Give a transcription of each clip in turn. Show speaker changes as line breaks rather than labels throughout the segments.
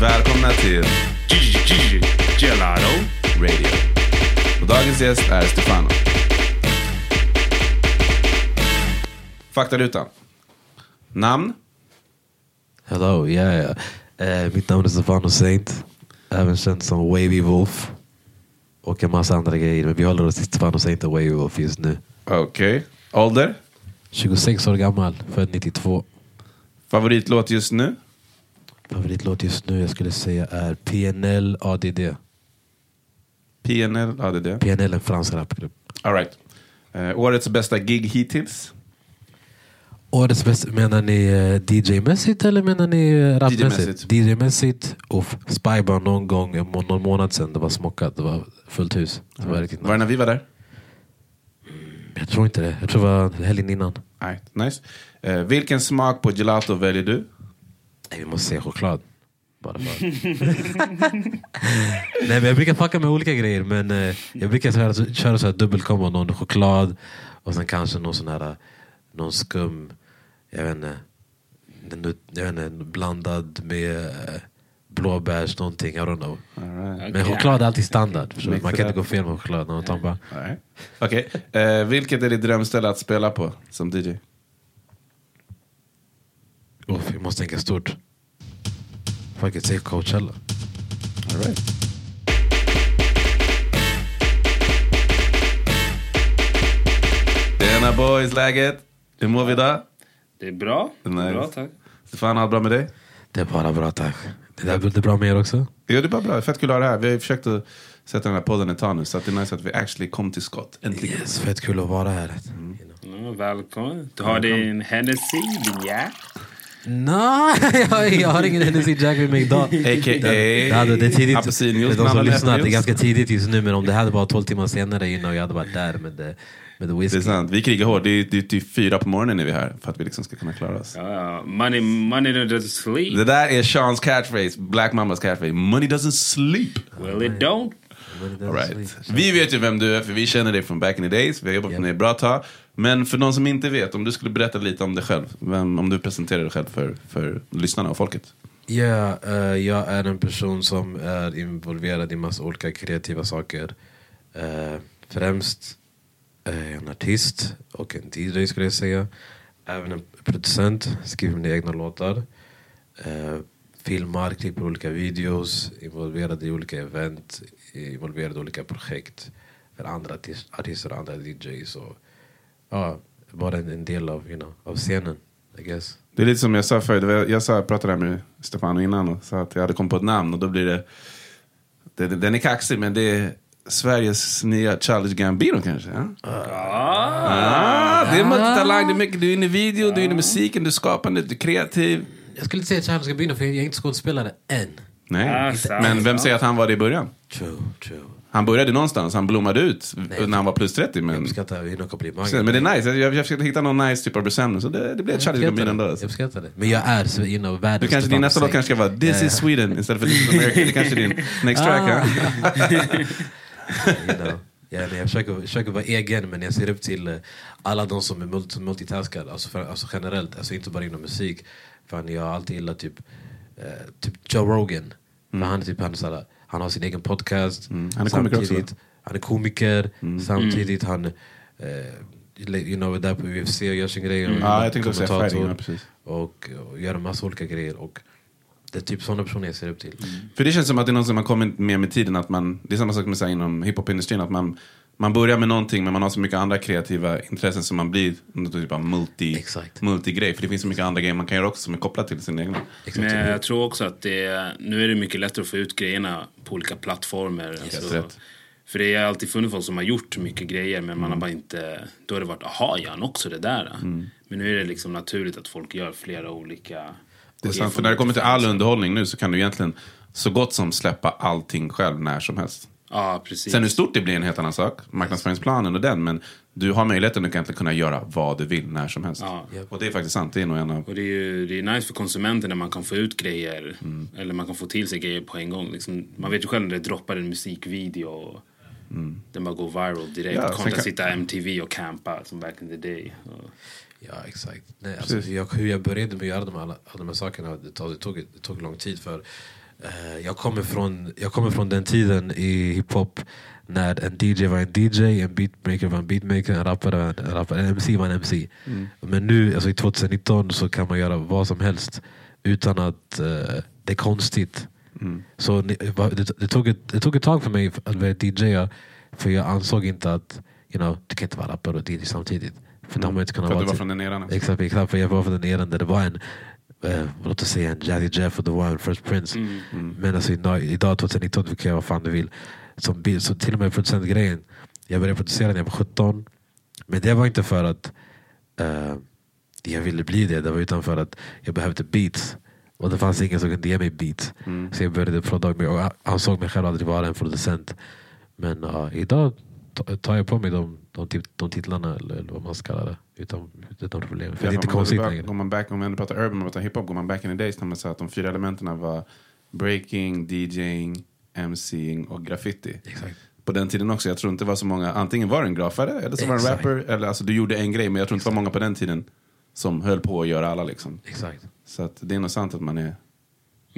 Välkomna till
Gelato.
Radio. Och dagens gäst är Stefano. Faktarutan. Namn?
Hello, ja, ja. Eh, mitt namn är Stefano Saint. Även känd som Wavy Wolf. Och en massa andra grejer. Men vi håller oss till Stefano Saint och Wavy Wolf just nu.
Okej. Ålder?
26 år gammal, född 92.
Favoritlåt just nu?
Favoritlåt just nu jag skulle säga är PNL ADD.
PNL? ADD?
PNL är en fransk rapgrupp.
All right. Eh, årets bästa gig hittills?
Årets bästa, menar ni eh, DJ-mässigt eller menar ni eh, rapmässigt?
DJ-mässigt.
DJ-mässigt. Uff, Spybar någon gång, någon månad sedan. Det var smockat, det var fullt hus. Det var riktigt
Var det när vi var där?
Jag tror inte det. Jag tror det var helgen innan.
Nej, nice. Eh, vilken smak på gelato väljer du?
Nej, vi måste säga choklad. Bara för. Nej, men jag brukar fucka med olika grejer. Men eh, jag brukar köra, så- köra så här dubbelkombo. Någon choklad och sen kanske någon sån här någon skum. Jag vet inte. Jag vet inte blandad med eh, blåbärs någonting. I don't know. Men choklad är alltid standard. Man kan inte gå fel med choklad.
Nej. Okej. Eh, vilket är ditt drömställe att spela på som DJ?
Uff, jag måste tänka stort. Fuck it, säg Coachella.
All right. Tjena boys, läget? Hur mår vi idag?
Det är bra.
Nice.
Bra, tack.
Stefan, allt bra med dig?
Det är bara bra tack. Det där det är bra med er också?
Jo, det är bara bra. Fett kul att ha det här. Vi har ju försökt att sätta den här podden ett tag nu, så att det är nice att vi actually kom till skott. Äntligen.
Yes, fett kul att vara här.
Ja, välkommen. Du har din Hennessy, din Jack.
Nej, jag, jag har ingen Hennessy Jack med mig idag.
A.k.a.
Det, hade, det är tidigt.
apelsinjuice
För de som lyssnar, det är ganska tidigt just nu. Men om det hade varit 12 timmar senare innan och jag hade varit där med, det- med the
Det
whisky.
är sant. Vi krigar hårt. Det är, det är typ fyra på morgonen är vi här för att vi liksom ska kunna klara oss.
Ja. money, money doesn't sleep.
Det där är Seans catchphrase, Black Mamas catchphrase. Money doesn't sleep.
Well, it don't.
All right. Vi vet ju vem du är, för vi känner dig från back in the days. Vi har jobbat med dig bra tag. Men för de som inte vet, om du skulle berätta lite om dig själv. Vem, om du presenterar dig själv för, för lyssnarna och folket.
Ja, eh, jag är en person som är involverad i massa olika kreativa saker. Uh, främst eh, en artist och en DJ skulle jag säga. Även en producent, skriver mina egna låtar. Eh, filmar, klipper olika videos, involverad i olika event, involverad i olika projekt för andra artis- artister och andra DJs. Och, ja, bara en, en del av, you know, av scenen, I guess.
Det är lite som jag sa förut. Jag sa, jag pratade med Stefano innan och sa att jag hade kommit på ett namn. Och då blir det, det, det den är kaxig, men det är Sveriges nya Childish Gambino kanske. Ja? Ah, det är multitalang, det är mycket. Du är inne i video, du är inne i musiken, du är skapande, du är kreativ.
Jag skulle inte säga Charles Gambino för jag är inte skådespelare än.
Nej.
Ah,
men vem säger att han var det i början?
True, true.
Han började någonstans, han blommade ut när han var plus 30.
Jag
Men,
uppskattar komplimanger.
men det är nice, jag, jag försökte hitta någon nice typ av bestämning. Så det, det blev
Jag uppskattar
Gambino ändå.
det. Jag uppskattar det. Men jag är så, you know, världens
Du kanske, din nästa låt kanske ska vara This is Sweden istället för This is America. Det kanske är din next track.
Ah.
ja.
You know. Ja, nej, jag försöker, försöker vara egen men jag ser upp till eh, alla de som är multi, som multitaskar. Alltså, för, alltså generellt, alltså inte bara inom musik. För jag har alltid gillat typ, typ Joe Rogan. För han, är typ, han, är såhär, han har sin egen podcast.
Mm. Han är komiker också,
Han är komiker. Samtidigt han eh, you know, är där på UFC och gör sin grej. och
Ja, jag tänkte också säga fighting, ja, precis.
och, och gör en massa olika grejer. Och det är typ sådana personer jag ser upp till.
För det känns som att det är något som har kommit med med tiden. Att man, det är samma sak med så här inom hiphop-industrin. Att man, man börjar med någonting men man har så mycket andra kreativa intressen som man blir något typ av multi,
Exakt.
multigrej. För det finns så mycket andra grejer man kan göra också som är kopplat till sin egna.
Exakt.
Men jag tror också att det, nu är det mycket lättare att få ut grejerna på olika plattformar. Alltså,
rätt.
för det har alltid funnits folk som har gjort mycket grejer men man har bara inte... Då har det varit, aha, gör han också det där? Men nu är det liksom naturligt att folk gör flera olika...
Det är sant, för när det kommer till all underhållning nu så kan du egentligen så gott som släppa allting själv när som helst.
Ja, precis.
Sen hur stort det blir är en helt annan sak. Marknadsföringsplanen och den. Men du har möjligheten att egentligen kunna göra vad du vill när som helst.
Ja.
Och det är faktiskt sant. Det är nog en av...
Och det är ju det är nice för konsumenten när man kan få ut grejer.
Mm.
Eller man kan få till sig grejer på en gång. Liksom, man vet ju själv när det droppar en musikvideo. Och Den bara går viral direkt.
Mm. Ja,
Kontra
kan-
sitta MTV och campa som back in the day. Och,
Ja, exakt. Nej, alltså, jag, hur jag började med att göra de, alla, alla de här sakerna, det tog, det, tog, det tog lång tid. för jag, kommer från, jag kommer från den tiden i hiphop när en DJ var en DJ, en beatmaker var en beatmaker, en rappare var en rappare, en MC var en MC. Men nu, alltså i 2019, så kan man göra vad som helst utan att eh, det är konstigt. Så ni- va- det, det, tog ett, det tog ett tag för mig att börja DJa, för jag ansåg inte att you know, du kan inte vara rappare och DJ samtidigt. För det har man inte kunnat
För
vara
du var
till-
från den eran.
Exakt, exakt, för jag var från den eran där det var en eh, låt oss säga en Jazzy Jeff och var en First Prince. Men alltså idag, idag 2019 du kan göra vad fan du vill. Som, så till och med producentgrejen. Jag började producera när jag var 17. Men det var inte för att eh, jag ville bli det. Det var utan för att jag behövde beats. Och det fanns ingen som kunde ge mig beats. Så jag började prodda och jag ansåg mig själv aldrig vara en producent. Men ja, idag ta- tar jag på mig de, de, de titlarna eller, eller vad man ska kalla det. Utan, utan problem. För det är inte konstigt längre.
Går man back, om man pratar urban, om man pratar hiphop, går man back in the days när man sa att de fyra elementen var breaking, DJing, MCing och graffiti.
Exakt.
På den tiden också, jag tror inte det var så många, antingen var en grafare eller så var en rapper. Eller, alltså, du gjorde en grej, men jag tror inte det var många på den tiden som höll på att göra alla. Liksom.
Exakt.
Så att det är nog sant att man är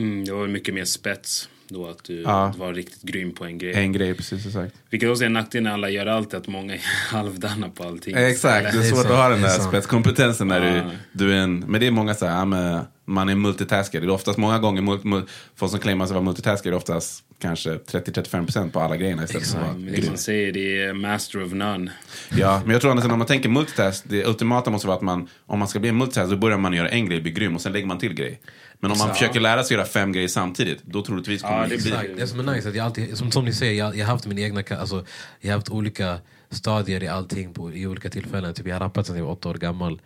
Mm, det var mycket mer spets då, att du
Ja.
var riktigt grym på en grej.
en grej, precis exakt.
Vilket också är en nackdel när alla gör allt, att många är halvdana på allting.
Exakt, det är
Det är
svårt att ha den där spetskompetensen när
Ja.
du, du är en, men det är många så här, men man är multitasker. Det är oftast många gånger, mul, mul, folk som claimar sig vara multitasker är oftast kanske 30-35% på alla grejerna istället för att
Exakt.
vara grym.
man säger, det är master of none.
Ja, men jag tror att när man tänker multitask, det ultimata måste vara att man, om man ska bli en multitask, då börjar man göra en grej, bli grym och sen lägger man till grej. Men om man
Exakt.
försöker lära sig göra fem grejer samtidigt, då troligtvis kommer
Ja, det
bli...
blir-
Det som är nice att jag alltid, som, som ni säger, jag, har haft min egna, alltså, jag har haft olika stadier i allting på, i olika tillfällen. Typ jag har rappat sedan jag var åtta år gammal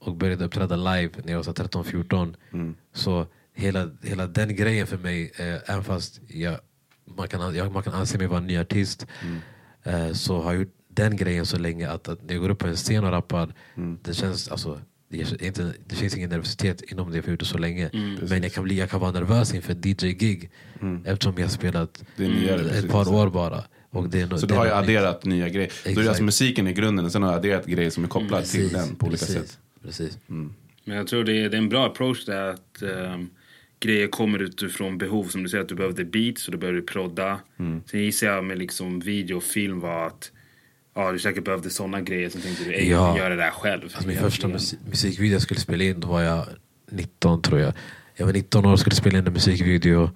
och började uppträda live när jag var så 13-14. Så hela, hela den grejen för mig, eh, även fast jag, man, kan, jag, man kan anse mig vara en ny artist, eh, så har jag gjort den grejen så länge att, att när jag går upp på en scen och rappar, det känns alltså det, inte, det finns ingen nervositet inom det för jag har gjort det så länge. Men jag kan, bli, jag kan vara nervös inför DJ-gig eftersom jag har spelat
nyare, precis.
ett par år bara. Och det är, no-
Så du har ju adderat nya grejer. Då är det
Exakt.
alltså musiken i grunden, och sen har du adderat grejer som är kopplade
nytt.
till
Precis,
den på olika
precis,
sätt.
Precis.
Men jag tror det är, det är en bra approach där att ehm, grejer kommer utifrån behov. Som du säger att du behövde beats och du behövde prodda. Sen gissar jag med liksom video och film var att ja, du säkert behövde sådana grejer. Sen tänkte du, ej,
Ja.
gör det där själv.
Alltså min första musik, musikvideo jag skulle spela in, då var jag 19 tror jag. Jag var 19 år och skulle spela in en musikvideo.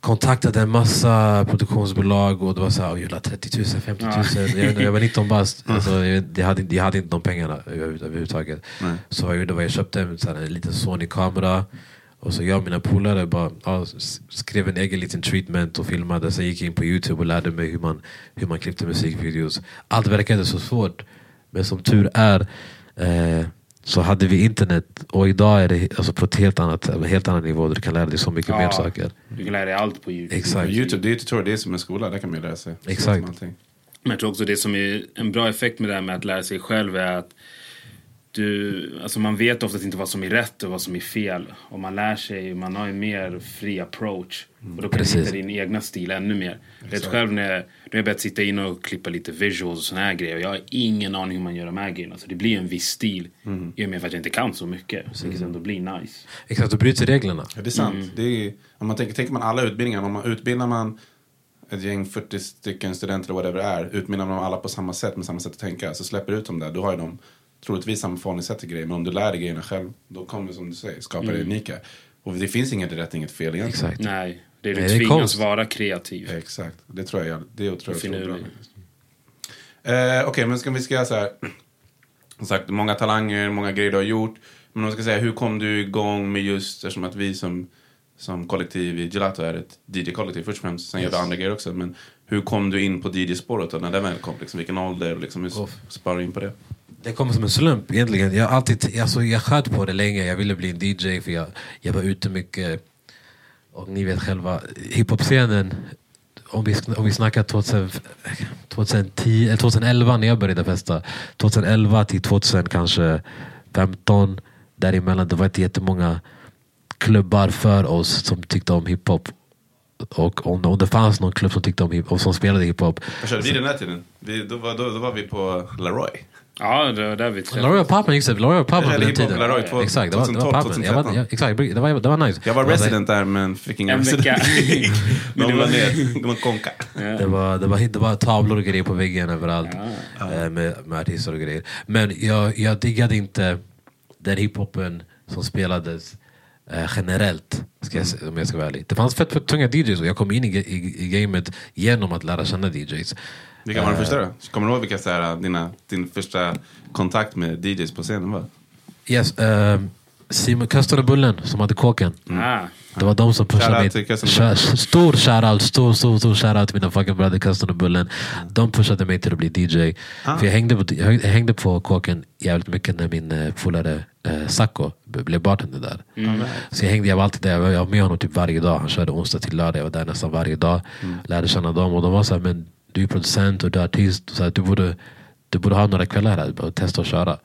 Kontaktade en massa produktionsbolag och det var såhär, jag 30 000, 50 000. Jag, jag var 19 bast, alltså, jag, jag, hade, inte- jag hade inte de pengarna över- överhuvudtaget.
Nej.
Så vad jag gjorde var jag köpte en, sån här, en liten Sony-kamera. Och så jag och mina polare bara ja, skrev en egen liten treatment och filmade. Sen gick jag in på Youtube och lärde mig hur man, hur man klippte musikvideos. Allt verkade så svårt. Men som tur är eh, så hade vi internet. Och idag är det alltså på ett helt annat, helt annan nivå. Där du kan lära dig så mycket
Ja.
mer saker.
Du kan lära dig allt på Youtube.
Exakt.
På Youtube, det är tutorial, det är som en skola, där kan man lära sig.
Exakt.
Men jag tror också det som är en bra effekt med det här med att lära sig själv är att du, alltså man vet oftast inte vad som är rätt och vad som är fel. Och man lär sig, man har en mer fri approach. Och då kan
Precis.
du hitta din egna stil ännu mer. Jag vet själv när jag, när jag börjat sitta in och klippa lite visuals och såna här grejer. Jag har ingen aning hur man gör de här grejerna. Så det blir en viss stil. I och med för att jag inte kan så mycket. Så det ändå blir nice.
Exakt, du bryter reglerna.
Ja, det är sant.
Mm.
Det är, om man tänker, tänker man alla utbildningar, om man utbildar man ett gäng 40 stycken studenter eller whatever det är, utbildar man alla på samma sätt med samma sätt att tänka, så släpper du ut dem där, då har ju de troligtvis samma förhållningssätt till grejer. Men om du lär dig grejerna själv, då kommer det som du säger, skapa det unika. Och det finns inget rätt, inget fel egentligen.
Exakt.
Nej, det är du
Nej, det är
tvingas
konst.
vara kreativ.
Exakt, det tror jag, det tror jag är så bra. Eh, Okej, men ska vi ska göra så här. Som sagt, många talanger, många grejer du har gjort. Men om jag ska säga, hur kom du igång med just, eftersom att vi som, som kollektiv i Gelato är ett DJ-kollektiv först och främst. Sen gör du andra grejer också. Men hur kom du in på DJ-spåret när det väl kom? Liksom, vilken ålder och liksom, hur
Off.
sparar du in på det?
Det kommer som en slump egentligen. Jag, alltid, alltså, jag sköt på det länge. Jag ville bli en DJ för jag, jag var ute mycket. Och ni vet själva, hiphop-scenen. Om vi, om vi snackar 2000, 2010, eller 2011 när jag började festa. 2011 till 2000 kanske 15 däremellan. Det var inte jättemånga klubbar för oss som tyckte om hiphop. Och om, om det fanns någon klubb som tyckte om hiphop som spelade hiphop.
Vad körde vi den här tiden? Vi, då, var, då, då var vi på Laroy.
Ja, det var där vi träffades.
Laura Pappen så. Laura Pappen på den tiden.
Laroy, två-
Exakt, det var, det var
2012,
Pappen. Jag var,
2013.
jag, exakt, det var, det var nice.
Jag var
Det
resident där men fick
En
resident. De
det
la
var-
ner, de konka.
Det var, det, var, det var tavlor och grejer på väggen överallt eh, med, med artister och grejer. Men jag, jag diggade inte den hiphopen som spelades eh, generellt, ska jag, om jag ska vara ärlig. Det fanns fett, fett tunga DJs och jag kom in i, i, i gamet genom att lära känna DJs.
Vilka var den första då? Kommer du ihåg vilka så här, dina, din första kontakt med DJs på scenen var?
Yes, eh, Simon och Bullen som hade kåken.
Ah,
Det var de som pushade mig. Stor shoutout, stor, stor, stor shoutout till mina fucking bröder och Bullen. De pushade mig till att bli DJ.
Ah.
För jag hängde, på, jag hängde på kåken jävligt mycket när min uh, polare uh, Sacco blev bartender där. Så jag hängde, jag var alltid där, jag var- med honom typ varje dag. Han körde onsdag till lördag, jag var där nästan varje dag. Lärde känna dem och de var så här, men du är producent och du är artist. Så du, borde, du borde ha några kvällar här och testa att köra.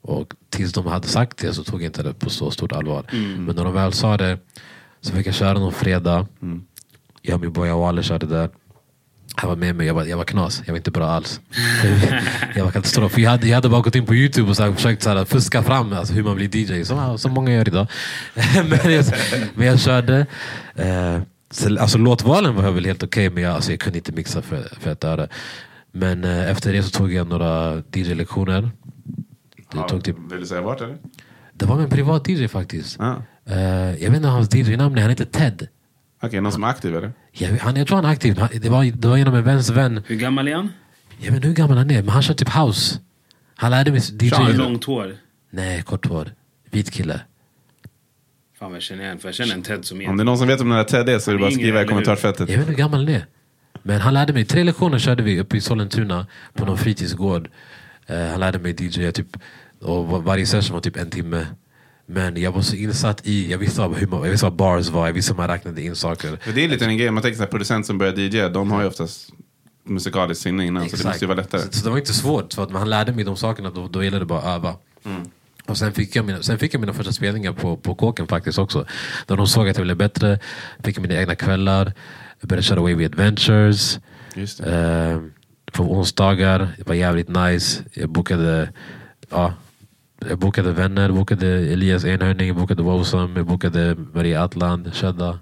Och tills de hade sagt det så tog jag inte det på så stort allvar. Men när de väl sa det så fick jag köra någon fredag. Jag och min boy Awale körde där. Han var med mig, jag var, jag var knas, jag var inte bra alls. jag var katastrof. Jag hade, jag hade bara gått in på youtube och så här, försökt så här, fuska fram alltså, hur man blir DJ, som, som många gör idag. men, jag, men jag körde. Eh, så, alltså, låtvalen var väl helt okej, men jag, alltså, jag kunde inte mixa för, för ett öre. Men eh, efter det så tog jag några DJ-lektioner. Det, tog typ,
Vill du säga vart eller?
det var en privat DJ faktiskt.
Ah.
Eh, jag vet inte hans DJ-namn, är, han heter Ted.
Okej, någon som är aktiv eller?
Jag, han, jag tror han är aktiv. Han, det, var, det var genom en väns vän.
hur gammal är han?
Jag vet inte hur gammal han är, men han kör typ house. Han lärde mig DJ.
Har han långt hår?
Nej, kort hår. Vit kille.
Fan vad jag känner igen, för jag känner en Ted som är...
Om det är någon som vet om den här Ted är så är det bara att skriva i kommentarsfältet.
Jag vet inte hur gammal han är. Men han lärde mig, tre lektioner körde vi uppe i Sollentuna på någon fritidsgård. Eh, han lärde mig DJ typ, och var- varje session var typ en timme. Men jag var så insatt i, jag visste, vad- hur man, jag visste vad bars var, jag visste hur man räknade in saker.
För det är lite en grej, man tänker här, producent som börjar DJ, de har ju oftast musikaliskt sinne innan, så det måste ju vara lättare.
Så, så det var inte svårt, för att han lärde mig de sakerna, då, då gällde det bara att öva. Och sen fick, jag mina, sen fick jag mina första spelningar på, på kåken faktiskt också. När de såg att jag blev bättre, fick jag mina egna kvällar, jag började köra We Adventures.
Just.
Eh, på onsdagar, det var jävligt nice. Jag bokade, ja, jag bokade vänner, bokade Elias Enhörning, jag bokade Wosam, jag bokade Maria Atland, Shedda.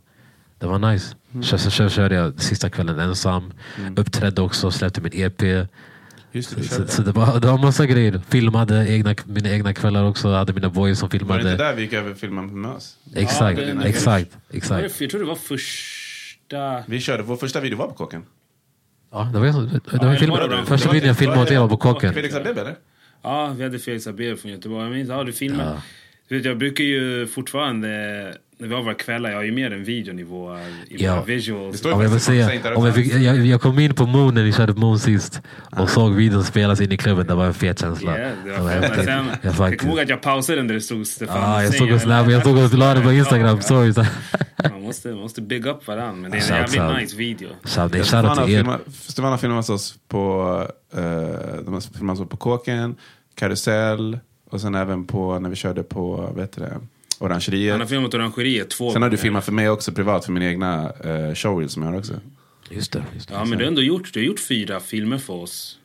Det var nice. Sen så så körde jag sista kvällen ensam. Uppträdde också, släppte min EP.
Just det,
Så, så det, var, det var massa grejer. Filmade egna, mina egna kvällar också. Hade mina boys som
Var det inte
filmade.
där vi gick över filmen med mös?
Exakt,
Ja, det
exakt, exakt.
Jag tror det var första...
Vi körde, vår första video var på kåken.
Ja, det var, det var
Ja,
film,
det var det.
första videon jag filmade åt er var på kåken.
Felix Abebe eller?
Ja, vi hade Felix Aber från Göteborg. Jag minns, ja, du filmade. Du vet, jag brukar ju fortfarande, vi har våra kvällar, jag har ju mer en videonivå i
Ja.
visuals.
Det
Om jag, vill säga, om jag, fick, jag, jag kom in på Moon när ni körde på Moon sist och såg videon spelas in i klubben. Det var en fet känsla.
Yeah, det
Det
var
var häftigt.
sen,
Jag faktiskt-
kommer ihåg att jag pausade den där det stod Stefan
Ah, jag såg och
eller-
snap, jag såg och la det på Instagram stories.
Man måste, man måste big up varandra, men det är en jävligt nice video.
Shout nej,
Stefan har
er.
filmat- Stefan har filmat oss på, uh, de har filmat oss på Kåken, Karusell och sen även på när vi körde på vet du det,
Han
Orangeriet.
har filmat Orangeriet två
Sen har du filmat för mig också privat för min egna uh, showreel som jag har också.
Just det. Just det.
Ja, men du har ändå gjort, du har gjort fyra filmer för oss.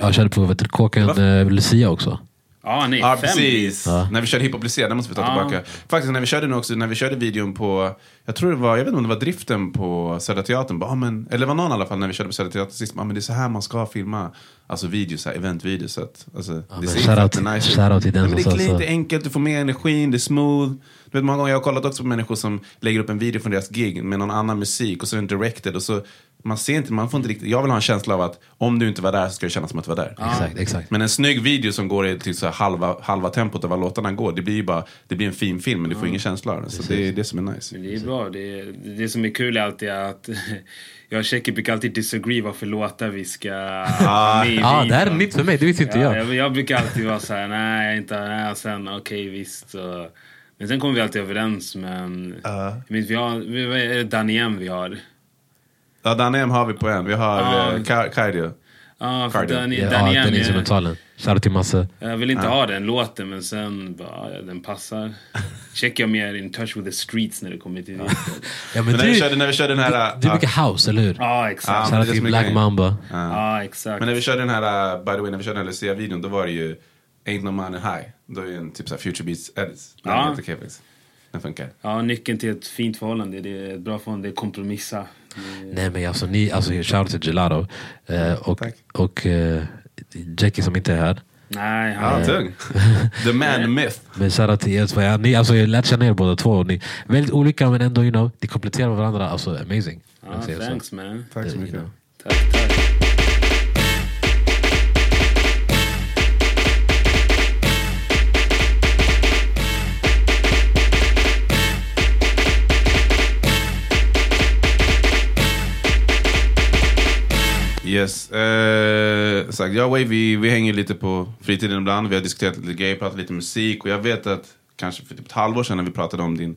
Jag körde på vet du, Kåken eh, Lucia också.
Ja, nej,
Ja,
fem.
precis.
Ja.
När vi körde hiphop Lycée, det måste vi ta
Ja.
tillbaka. Faktiskt när vi körde nu också, när vi körde videon på, jag tror det var, jag vet inte om det var driften på Södra Teatern, bara, ah, men, eller det var någon i alla fall när vi körde på Södra Teatern sist, ah, men det är så här man ska filma, alltså videos, eventvideos. Alltså, det
men
ser fett nice ut.
shoutout till den
Ja, men Det
som
är lite enkelt, du får med energin, det är smooth. Du vet, många gånger jag har kollat också på människor som lägger upp en video från deras gig med någon annan musik och så är den directed och så man ser inte, man får inte riktigt, jag vill ha en känsla av att om du inte var där så ska det kännas som att du var där.
Exakt, exakt.
Men en snygg video som går i till så här halva, halva tempot av vad låtarna går, det blir ju bara det blir en fin film men du får ingen känsla av den. Så det är det som är nice.
Men det är bra. Det, det som är kul är alltid att jag och Tjeckien brukar alltid disagree vad för låtar vi ska ha med i
Ja, det här är nytt för mig, det visste inte
Ja,
jag.
jag, jag brukar alltid vara så här, nej, inte, nej, sen okej visst. Så. Men sen kommer vi alltid överens. Men jag minns, vi har, vi, är det Danny M vi har?
Ja, Danny M har vi på en. Vi har
Ja.
uh, Kaidio.
Ja, för
Cardio.
Ja, ja,
igen,
den
är-
instrumentalen. Shoutout till Masse.
Jag vill inte ha den låten, men sen bara, ja, den passar. Checkar jag mer in touch with the streets när det kommer till det.
Ja, men
Men när vi
du,
körde, när vi körde den här...
du är
uh,
mycket house, eller hur?
Ja, exakt.
det det
till Black
grejen.
Mamba.
Ja, exakt.
Men när vi körde den här, uh, by the way, när vi körde den här Lucia-videon, då var det ju Ain't No Money High. Då är det en typ så här Future Beats edits. Den
Ja.
Den funkar.
Ja, nyckeln till ett fint förhållande, det är ett bra förhållande, det är kompromissa.
Nej men alltså ni, alltså shoutout till Gelato. Eh, och
Tack.
och eh, Jackie som inte är här.
Nej, han,
tung. The man myth.
Men shoutout till er två. Ja, Ni, alltså, jag lärt känna er båda två. Och ni, väldigt olika men ändå, you know, de kompletterar varandra. Alltså amazing. jag säger så.
thanks man.
Tack så
You
mycket.
know.
Tack, tack.
Yes. Eh, sagt, jag och Wave, vi, vi hänger lite på fritiden ibland. Vi har diskuterat lite grejer, pratat lite musik. Och jag vet att kanske för typ ett halvår sedan när vi pratade om din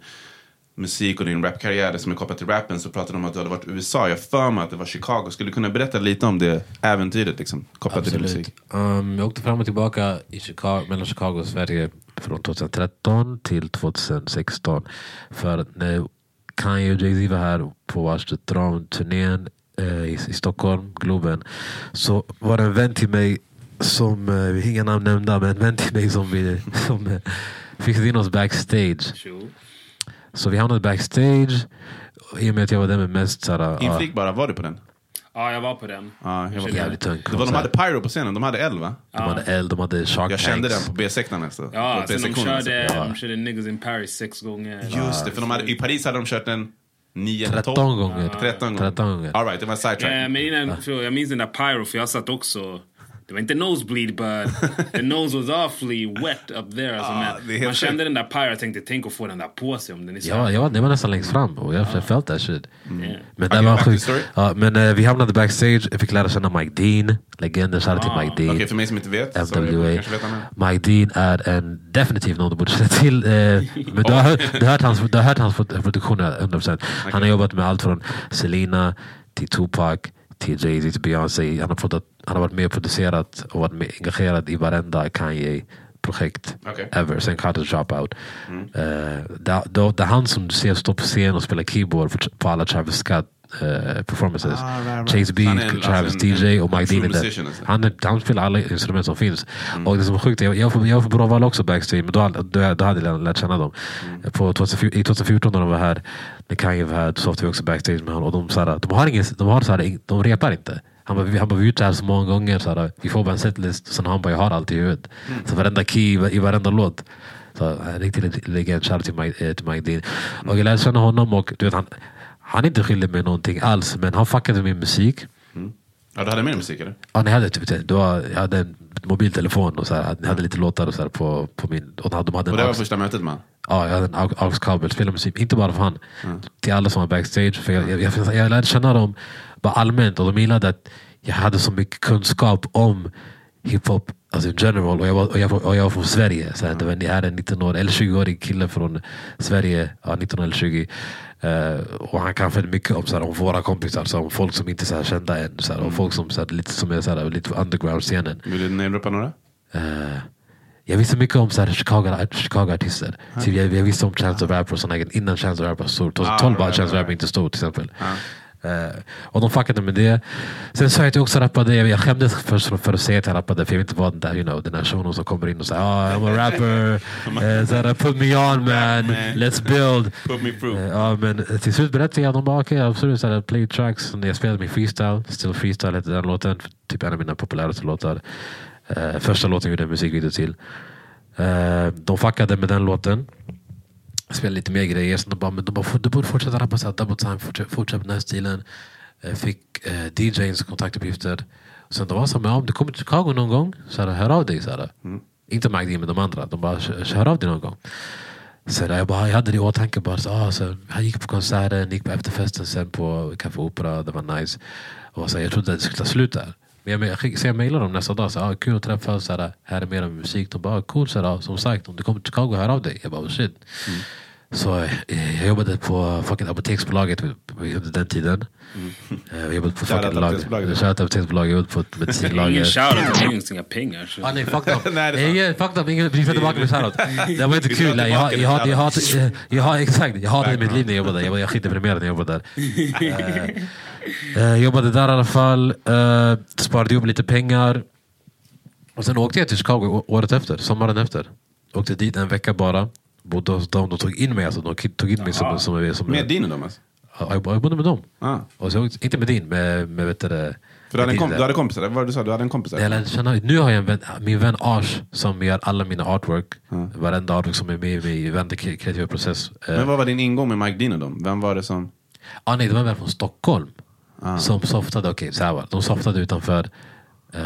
musik och din rapkarriär det som är kopplat till rappen så pratade du om att du hade varit i USA. Jag för mig att det var Chicago. Skulle du kunna berätta lite om det äventyret liksom, kopplat till din musik?
Um, jag åkte fram och tillbaka i Chicago, mellan Chicago och Sverige från 2013 till 2016. För när Kanye och Jay-Z var här på Watch the Throne-turnén eh, i, i Stockholm, Globen, så var det en vän till mig som, eh, inga namn nämnda, men en vän till mig som, vi, som eh, fixade in oss backstage. Så vi hamnade backstage. I och med att jag var den med mest såhär... ja,
Inflik bara, var du på den?
Ja, jag var på den.
Ja, jag var på
Jävligt
den.
tung
Det var, de hade Pyro på scenen, de hade eld va?
de hade eld, de hade shark
Jag kände den på B-sektorn alltså.
Ja, sen de körde,
Ja.
de körde Niggas in Paris sex gånger.
Just det, för de hade, i Paris hade de kört den 9 eller 12.
13 gånger.
13 gånger.
13 gånger.
All right, det var en sidetrack.
Eh, men innan, jag minns den där Pyro, för jag satt också... Det var inte nosebleed, but the nose was awfully wet up there. Alltså,
Ah,
man,
det
man kände den där Pyro, jag tänkte tänk att få den där på sig om den är så
Ja, jag var, nästan längst fram och jag felt that shit.
Yeah.
Men
Okej,
det var sjukt. Ja, men eh, vi hamnade backstage, jag fick lära känna Mike Dean. Legenden, shoutout till
Ah.
Mike Dean.
Okej, för mig som inte vet. sorry.
Mike Dean är en definitivt någon du borde känna till. Eh, men du har, hört, du, har hört hans, du har hört hans produktioner 100%. Han har jobbat med allt från Selena till Tupac till Jay-Z till Beyoncé. Han har, produ- han har varit med och producerat och varit med, engagerad i varenda Kanye-projekt
Okej.
ever sen College Dropout. Eh, det, det, det är han som du ser stå på scen och spela keyboard för, på alla Travis Scott eh, performances.
Ah, right, right.
Chase B,
är en-
Travis
alltså en-
DJ och
en
Mike
true
Dean
alltså.
Han, han spelar alla instrument som finns.
Mm.
Och det som är sjukt, jag, jag, var- jag var på Bråvalla också backstage, men då, då, då hade jag lärt känna dem.
Mm.
På 2014, I 2014 när de var här, när Kanye var här, så åkte vi också backstage med honom. Och de, såhär, de, har ingen, de, har såhär, ing- de repar inte. Han bara, vi, har gjort det här så många gånger, såhär, vi får bara en setlist. Sen han bara, jag har allt i huvudet.
Mm.
Så varenda key i, varenda låt. Så en riktig leg- legend, shoutout till Mike, eh, till Mike Dean. Och jag lärde känna honom och du vet, han, han är inte skyldig med någonting alls, men han fuckade med min musik.
Ja, du hade mer musik eller?
Ja, ni hade typ, var, jag hade en mobiltelefon och så här, ni hade lite låtar och så här på, på min... Och de hade, de hade
Och det var
aux,
första mötet man?
ja, jag hade en aux- aux-kabel, spelade musik. Inte bara för han, till alla som var backstage. För jag, jag, jag, jag lärde känna dem bara allmänt och de gillade att jag hade så mycket kunskap om hiphop alltså in general. Och jag var, och jag, och jag var från Sverige. Så här, det var, jag hade en 19 år, eller 20-årig kille från Sverige, ja, 19 eller 20. Eh, och han kan väldigt mycket om, så här, om våra kompisar, så här, om folk som inte är här, kända än. Så här, och folk som, så här, lite, som är så här, lite underground-scenen.
Vill du namedroppa några?
Eh, jag visste mycket om så här, Chicago, Chicago-artister. Typ, jag, jag visste om Chance the Rapper och såna innan Chance the Rapper var stor. 2012
Ah,
var Chance the Rapper inte stor till exempel.
Ah.
Eh, och de fuckade med det. Sen sa jag att jag också rappade. Jag skämdes först för, att säga att jag rappade. För jag vill inte vara den där, you know, den där shunon som kommer in och säger oh, I'm a rapper. uh, så här, Put me on man. Let's build.
Put me through.
Ja, men till slut berättade jag. De bara okej, absolut. Så här, play tracks. När jag spelade min freestyle. Still freestyle hette den låten. Typ en av mina populäraste låtar. Eh, första låten jag gjorde en musikvideo till. Eh, de fuckade med den låten. Spelade lite mer grejer. Så de bara, men de bara du borde fortsätta rappa så här, double time. Fortsätt, fortsätt med den här stilen. Eh, fick eh, DJs kontaktuppgifter. Sen de var så här, om du kommer till Chicago någon gång, så här, hör av dig. Så här. Inte Mike Dean, men de andra. De bara, "Kör- hör av dig någon gång. Så där, jag, bara, jag hade det i åtanke. Bara, så, ah, så, han gick på konserten, gick på efterfesten sen på Café Opera. Det var nice. Och så, jag trodde att det skulle ta slut där. Men jag, skick- så jag mejlade dem nästa dag. Så, ah, kul att träffas. Så, här, här är mer om musik. De bara, ah, cool. Så, här, ah, som sagt, om du kommer till Chicago, hör av dig. Jag bara, oh, shit. Mm. Så eh, jag jobbade på fucking Apoteksbolaget under den tiden. Eh, Jag jobbade på fucking lag.
Apoteksbolaget.
Shoutout Apoteksbolaget. Jag jobbade på ett
Ingen
medicinlager.
shoutout, det finns inga pengar.
Ah, nej, fuck
är sant.
Nej, fuck them. Ingen, vi får tillbaka med shoutout. Det var inte kul. Jag, jag, jag, jag, jag, jag, har exakt, jag hatade mitt liv när jag jobbade där. Jag var jag var skitdeprimerad när jag jobbade där. Eh, eh, jobbade där i alla fall. Uh, sparade ihop lite pengar. Och sen åkte jag till Chicago året efter, sommaren efter. Åkte dit en vecka bara. Bodde hos dem. De tog in mig. Alltså, de tog in mig som, som, som,
Med din och dem alltså?
Ja, jag, jag bodde med dem.
Ah.
Och så, inte med din, med, med vet du, det,
För du hade, en komp- du hade kompisar? Vad var du sa? Du hade en kompis?
Jag lärde känna, nu har jag en vän, min vän Ash som gör alla mina artwork. Varenda artwork som är med i min kreativa process. Eh,
Men vad var din ingång med Mike Dean och dem? Vem var det som...
ah, nej, det var en vän från Stockholm. Som softade, okej så här var det. De softade utanför eh,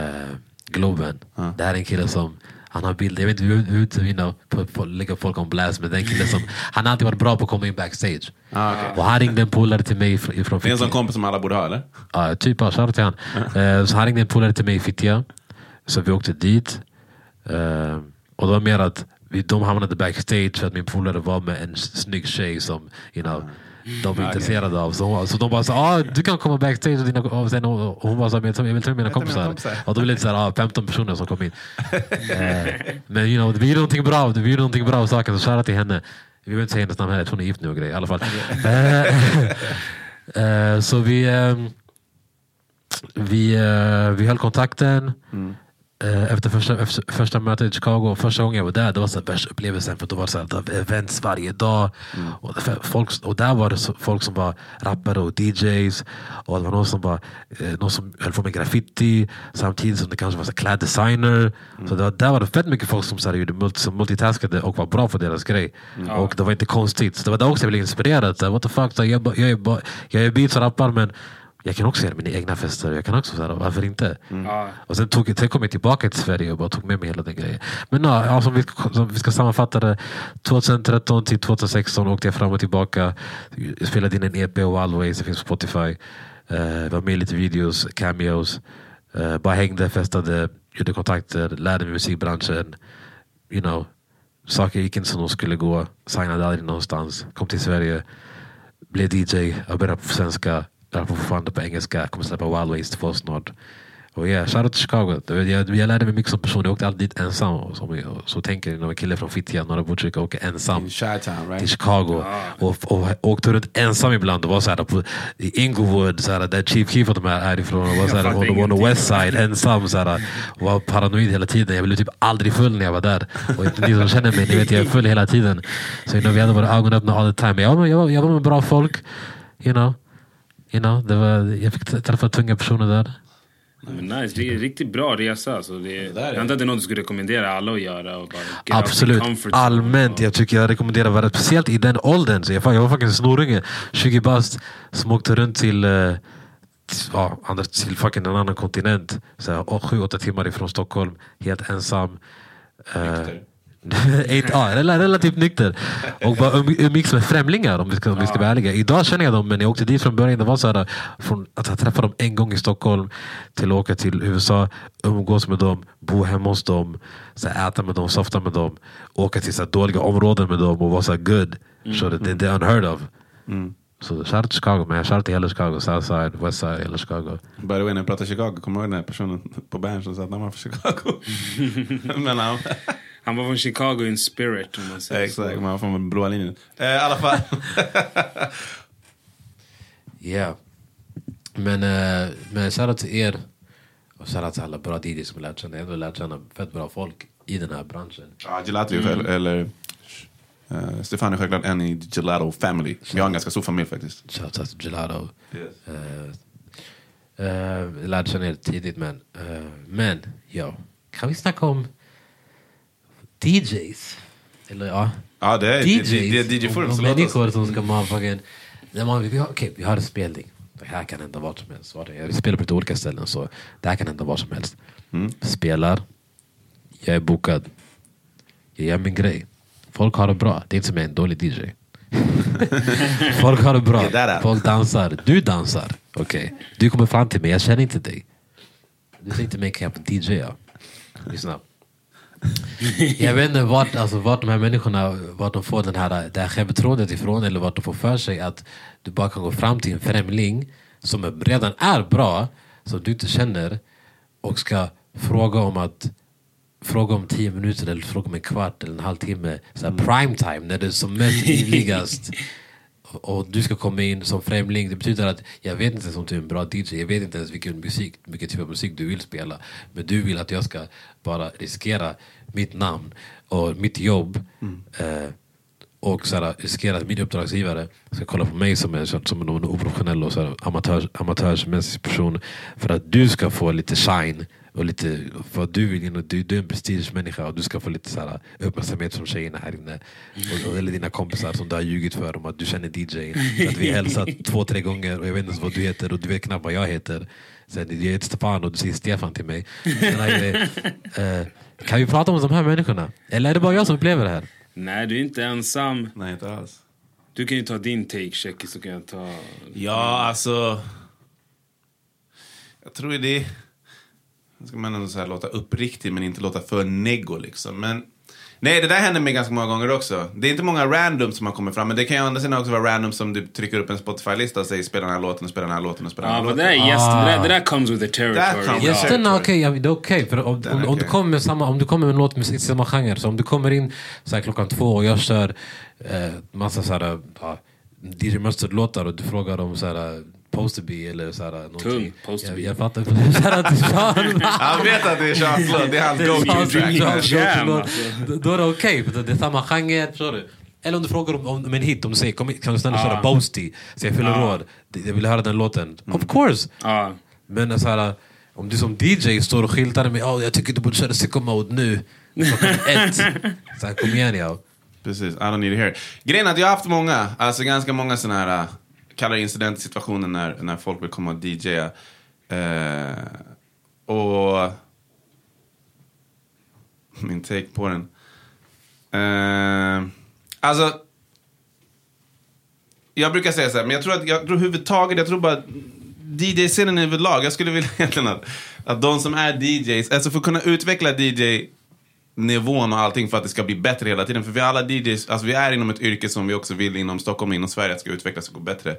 Globen. Det här är en kille som han har bilder, jag vet inte hur ut you know, på, på, lägga folk on blast men den killen som Han har alltid varit bra på att komma in backstage.
Ah, okej.
Och han ringde en polare till mig ifrån, ifrån
Det är en sån
Fittja.
kompis som alla borde ha eller?
Ja, typ, ja, shoutout till han. Eh, så han ringde en polare till mig i Fittja. Så vi åkte dit. Eh, och det var mer att vi, de hamnade backstage för att min polare var med en snygg tjej som you know, de var intresserade av. Så, hon- så de bara så, ah, du kan komma backstage och, dina, och, sen, och, och hon var så, här, "Men jag vill ta med mina kompisar.
kompisar.
Och då blev det så här, ah, 15 personer som kom in. eh, men you know, vi gjorde någonting bra, vi gjorde någonting bra av saken, så shoutout till henne. Vi vill inte säga hennes namn heller, hon är gift nu och grejer. I alla fall. Eh, eh, så vi... ehm, vi, eh, vi höll kontakten eh, efter första, efter första mötet i Chicago. Första gången jag var där, det var så värsta upplevelsen. För då var det, så här, events varje dag. Och, det, folk, och där var det så, folk som var rappare och DJs. Och det var någon som, var, eh, någon som höll på med graffiti. Samtidigt som det kanske var så här, kläddesigner. Så det var, där var det fett mycket folk som, så här, gjorde multi, som multitaskade och var bra på deras grej. Och det var inte konstigt. Så det var där också jag blev inspirerad. Så What the fuck, så jag, jag, bara- jag är beats och rappar men jag kan också göra mina egna fester. Jag kan också, så här, varför inte?
Ja.
Och sen, tog, sen kom jag tillbaka till Sverige och bara tog med mig hela den grejen. Men ja, ja, som, vi, som vi ska sammanfatta det. 2013 till 2016 åkte jag fram och tillbaka. Spelade in en EP och Always, det finns på Spotify. Uh, var med i lite videos, cameos. Eh, bara hängde, festade, gjorde kontakter, lärde mig musikbranschen. You know, saker gick inte som de skulle gå. Signade aldrig någonstans. Kom till Sverige. Blev DJ. Jag började på svenska. Jag på fortfarande på engelska. Kommer släppa Wild Ways 2 snart. Och yeah, shoutout till Chicago. Jag, jag, jag lärde mig mycket som person. Jag åkte alltid dit ensam. Och som, och, så tänker jag när en kille från Fittja, norra Botkyrka, åker ensam
Chi-Town
till
right?
Chicago. Och, och åkte runt ensam ibland. Och var så här på, i Inglewood, så här, där Chief Keef och de är härifrån. Och var så här, on, on the west side, ensam. Så här, och var paranoid hela tiden. Jag blev typ aldrig full när jag var där. Och ni som känner mig, ni vet jag är full hela tiden. Så you know, vi hade våra ögon öppna all the time. Men jag, jag, jag var med bra folk. You know. You know, det var, jag fick träffa tunga personer där.
Men nice, det är en riktigt bra resa. Alltså det,
är-
jag antar att det är något du skulle rekommendera alla att göra. Och bara
Absolut. Allmänt. Jag tycker jag rekommenderar varandra. Speciellt i den åldern. Så jag, jag var faktiskt en snorunge. 20 bast. Som åkte runt till, eh, till, ja, andra, till fucking en annan kontinent. Så här, å- Sju, åtta timmar ifrån Stockholm. Helt ensam.
Nykter.
Eight, ja, rela- relativt nykter. Och bara um- umgicks med främlingar om vi, ska, om vi ska vara ärliga. Idag känner jag dem men jag åkte dit från början. Det var så här, från att jag träffade dem en gång i Stockholm till att åka till USA, umgås med dem, bo hemma hos dem, så här, äta med dem, softa med dem, åka till så här, dåliga områden med dem och vara så här good. Så det, det är unheard of. Så shoutout till Chicago man, shoutout till hela Chicago, Southside, Westside, hela Chicago.
By the way, när jag pratar Chicago, kommer du ihåg den här personen på Berns som sa att han var från Chicago? Men han...
Han var från Chicago in spirit om man säger
Exakt,
så.
man var från blåa linjen. Eh, I alla fall.
Yeah. Men, uh, men shoutout till er. Och shoutout till alla bra DJs som lärt känna. Jag har ändå lärt känna fett bra folk i den här branschen.
Ja, Gelato är väl- eller... Uh, Stefan är självklart en i Gelato Family. Vi har en ganska stor familj faktiskt.
Shoutout till Gelato.
Yes.
Uh, uh, jag lärde känna er tidigt men... Uh, men, ja. Kan vi snacka om DJs? Eller ja.
Ja, det är
DJs.
det, det, är DJ
och-
Fulm.
och Människor som ska. När man, vi, har, okay, vi har en spelning. Det här kan hända vart som helst. Vart- Vi spelar på lite olika ställen så det här kan hända var som helst.
Mm.
Spelar. Jag är bokad. Jag gör min grej. Folk har det bra. Det är inte som jag är en dålig DJ. Folk har det bra. Folk dansar. Du dansar. Okej. Du kommer fram till mig. Jag känner inte dig. Du säger till mig kan jag DJ? Lyssna. Jag vet inte vart, alltså, vart de här människorna vart de får den här, det här självförtroendet ifrån eller vart de får för sig att du bara kan gå fram till en främling som redan är bra, som du inte känner och ska fråga om att Fråga om tio minuter eller fråga om en kvart eller en halvtimme. Så här prime time när det är som mest livligast. Och du ska komma in som främling. Det betyder att jag vet inte ens om du är en bra DJ. Jag vet inte ens vilken musik, vilken typ av musik du vill spela. Men du vill att jag ska bara riskera mitt namn och mitt jobb. Eh, och så här, riskera att min uppdragsgivare ska kolla på mig som, en, som någon oprofessionell och så här, amatörs, amatörsmässig person. För att du ska få lite shine. Och lite, för att du, vill, du, du är en prestigemänniska och du ska få lite så här, uppmärksamhet som tjejerna här inne. Och, och, eller dina kompisar som du har ljugit för om att du känner DJ. Att vi har hälsat två, tre gånger och jag vet inte ens vad du heter och du vet knappt vad jag heter. Sen, jag heter Stefan och du säger Stefan till mig. Här. Eh, kan vi prata om de här människorna? Eller är det bara jag som upplever det här?
Nej, du är inte ensam.
Nej, inte alls.
Du kan ju ta din take, Checky, så kan jag ta...
Ja, alltså... Jag tror det... Nu ska man ändå så här låta uppriktig men inte låta för neggo liksom. Men... Nej, det där händer mig ganska många gånger också. Det är inte många random som har kommit fram, men det kan ju å andra sidan också vara random som du trycker upp en Spotify-lista och säger spela den här låten och spela den här låten och spela den här låten.
Ah.
det, där, det där comes with the territory.
Gästerna, okej, ja, det är okej. om, du kommer med samma, om du kommer med en låt med samma genre, så om du kommer in så här, klockan två och jag kör eh, massa så här, ja, DJ Mustard-låtar och du frågar om så här, Posterby eller så här, någonting.
Tung, Posterby.
Jag, jag fattar. Kör-
Han vet att det är Charles låt, det är hans
Det är
go-to
Charles
track.
Charles
Jam,
go-to-låt.
alltså.
Då- är det okej, för det är samma genre. Förstår du? Eller om du frågar om, om en hit, om du säger kom, kan du snälla
Ah.
köra Boasty? Så jag fyller
Ah.
råd. Jag vill höra den låten. Of course!
Ja.
Men så här, om du som DJ står och skyltar med oh, jag tycker du borde köra sicko mode nu. Klockan ett. Så här, kom igen ja.
Precis, I don't need to hear it. Grejen är att jag har haft många, alltså ganska många sådana här, kallar det incidentsituationer när, när folk vill komma och DJa. Eh, och min take på den. Eh, alltså, jag brukar säga så här, men jag tror att, jag tror överhuvudtaget, jag tror bara DJ-scenen överlag, jag skulle vilja egentligen att, att de som är DJs, alltså för att kunna utveckla DJ nivån och allting för att det ska bli bättre hela tiden. För vi alla DJs, alltså vi är inom ett yrke som vi också vill inom Stockholm och inom Sverige att ska utvecklas och gå bättre.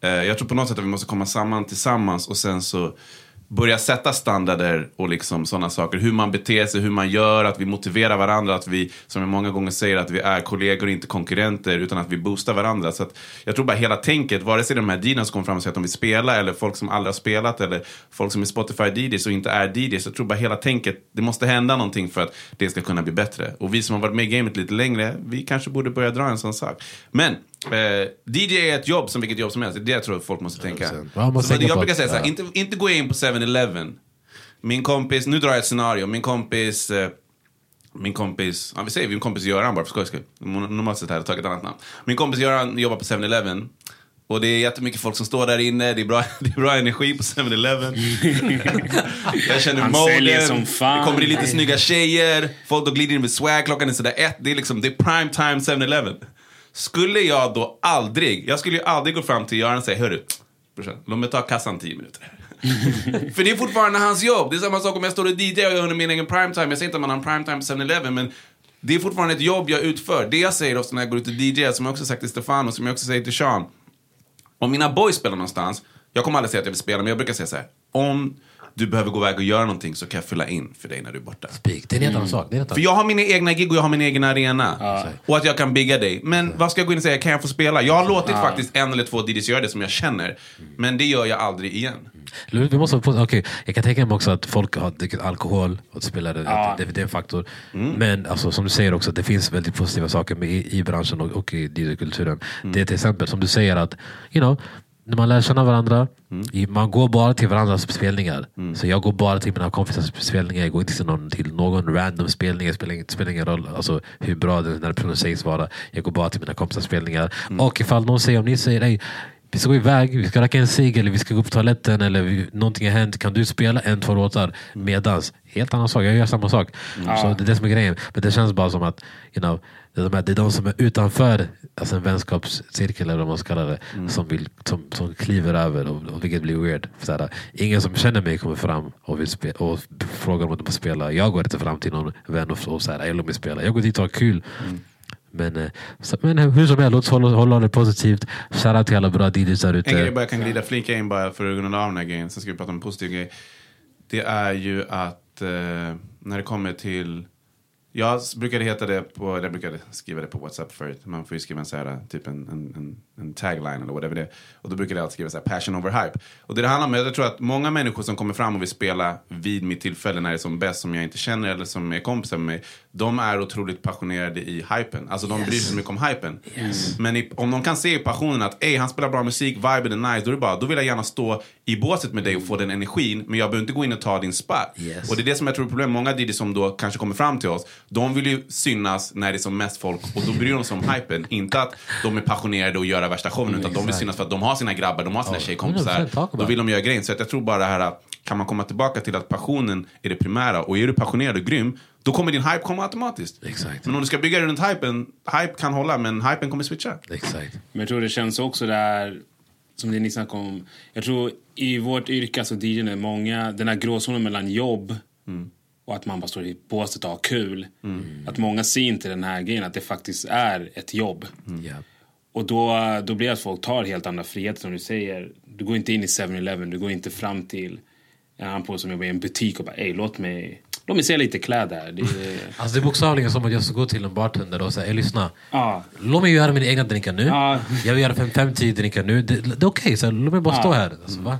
Eh, jag tror på något sätt att vi måste komma samman tillsammans och sen så börja sätta standarder och liksom sådana saker. Hur man beter sig, hur man gör, att vi motiverar varandra, att vi, som jag många gånger säger, att vi är kollegor och inte konkurrenter, utan att vi boostar varandra. Så att jag tror bara hela tänket, vare sig de här DJs som kommer fram och säger att de vill spela, eller folk som aldrig har spelat, eller folk som är Spotify-DJs och inte är DJs. Jag tror bara hela tänket, det måste hända någonting för att det ska kunna bli bättre. Och vi som har varit med i gamet lite längre, vi kanske borde börja dra en sån sak. Men eh, DJ är ett jobb som vilket jobb som helst. Det är det jag tror att folk måste tänka.
100%. Ja, man måste tänka
jag brukar säga så här,
ja.
inte, inte gå in på 7-Eleven. Min kompis, nu drar jag ett scenario. Min kompis, eh, min kompis, ja, vi säger min kompis Göran bara för skojs skull. Normalt sett hade jag tagit ett annat namn. Min kompis Göran jobbar på 7-Eleven. Och det är jättemycket folk som står där inne, det är bra, det är bra energi på 7-Eleven. jag känner
Han
moden,
säljer som fan.
det kommer in lite snygga tjejer, folk då glider in med swag, klockan är sådär ett, det är liksom, det är prime time 7-Eleven. Skulle jag då aldrig, jag skulle ju aldrig gå fram till Göran och säga, hörru, brorsan, låt mig ta kassan 10 minuter. För det är fortfarande hans jobb. Det är samma sak om jag står och DJ och jag under min egen primetime. Jag säger inte att man har en primetime på 7-Eleven, men det är fortfarande ett jobb jag utför. Det jag säger ofta när jag går ut och DJ, som jag också sagt till Stefan och som jag också säger till Sean. Om mina boys spelar någonstans, jag kommer aldrig säga att jag vill spela, men jag brukar säga så här. Om du behöver gå iväg och göra någonting så kan jag fylla in för dig när du är borta.
Speak. Det är en helt annan sak. Det är en helt
För jag har mina egna gig och jag har min egen arena. Och att jag kan bigga dig. Men vad ska jag gå in och säga, kan jag få spela? Jag har låtit faktiskt en eller två DJs göra det som jag känner. Men det gör jag aldrig igen.
Vi måste, okej, jag kan tänka mig också att folk har druckit alkohol och spelar det,
Ja.
det, det är en faktor. Men alltså, som du säger också, det finns väldigt positiva saker med, i, i branschen och, och i DJ-kulturen. Det är till exempel som du säger att you know, när man lär känna varandra, i- man går bara till varandras spelningar. Så jag går bara till mina kompisars spelningar, jag går inte till någon, till någon random spelning. Det spelar, spelar ingen roll alltså, hur bra den här personen sägs vara. Jag går bara till mina kompisars spelningar. Och ifall någon säger, om ni säger "Ey, vi ska gå iväg, vi ska röka en cigg eller vi ska gå på toaletten eller vi, någonting har hänt. Kan du spela en, två låtar medans? Helt annan sak, jag gör samma sak. Så det är det som är grejen. Men det känns bara som att you know, det, är de här, det är de som är utanför alltså en vänskapscirkel eller vad man ska kalla det. Som, vill, som, som kliver över och, och vilket blir weird. Så här, ingen som känner mig kommer fram och, vill spe, och frågar om de får spela. Jag går inte fram till någon vän och, och säger jag vill spela. Jag går dit och har kul. Men, eh, så, men hur som helst, låt oss hålla, hålla det positivt. Shoutout till alla bra DJs där
En grej
ute.
bara jag kan glida flika in bara för att runda av den här grejen. Sen ska vi prata om en positiv grej. Det är ju att eh, när det kommer till... Jag brukade heta det på, jag brukade skriva det på WhatsApp förut. Man får ju skriva en, så här, typ en, en, en, tagline eller whatever det är. Och då brukade jag alltid skriva så här, passion over hype. Och det det handlar om, jag tror att många människor som kommer fram och vill spela vid mitt tillfälle när det är som bäst, som jag inte känner eller som är kompisar med mig. De är otroligt passionerade i hypen. Alltså de bryr sig mycket om hypen. Men i, om de kan se i passionen att Ey, han spelar bra musik, viben är nice, då är det bara, då vill jag gärna stå i båset med dig och få den energin. Men jag behöver inte gå in och ta din spot.
Yes.
Och det är det som jag tror är problemet. Många DJs som då kanske kommer fram till oss, de vill ju synas när det är som mest folk och då bryr de sig om hypen. Inte att de är passionerade och göra värsta showen, utan de vill synas för att de har sina grabbar, de har sina tjejkompisar.
100% talk
Då vill de göra grejen. Så att jag tror bara det här, kan man komma tillbaka till att passionen är det primära och är du passionerad och grym, då kommer din hype komma automatiskt.
Exakt.
Men om du ska bygga runt hypen, hype kan hålla men hypen kommer switcha.
Exakt.
Men jag tror det känns också där, som det ni snackade om. Jag tror i vårt yrke, alltså är många, den här gråzonen mellan jobb och att man bara står i båset och har kul. Att många ser inte den här grejen, att det faktiskt är ett jobb.
Ja.
Och då, då blir det att folk tar helt andra friheter som du säger. Du går inte in i 7-Eleven, du går inte fram till annan på som jobbar i en butik och bara ey låt mig, låt mig se lite kläder. här." Det är,
Alltså det är bokstavligen som att jag ska gå till en bartender och säga "Ey, lyssna.
ja.
Låt mig göra mina egna drinkar nu.
Ja.
Jag vill göra fem, fem, tio drinkar nu. Det, det är okej, så låt mig bara
Ja.
stå här. Alltså, va?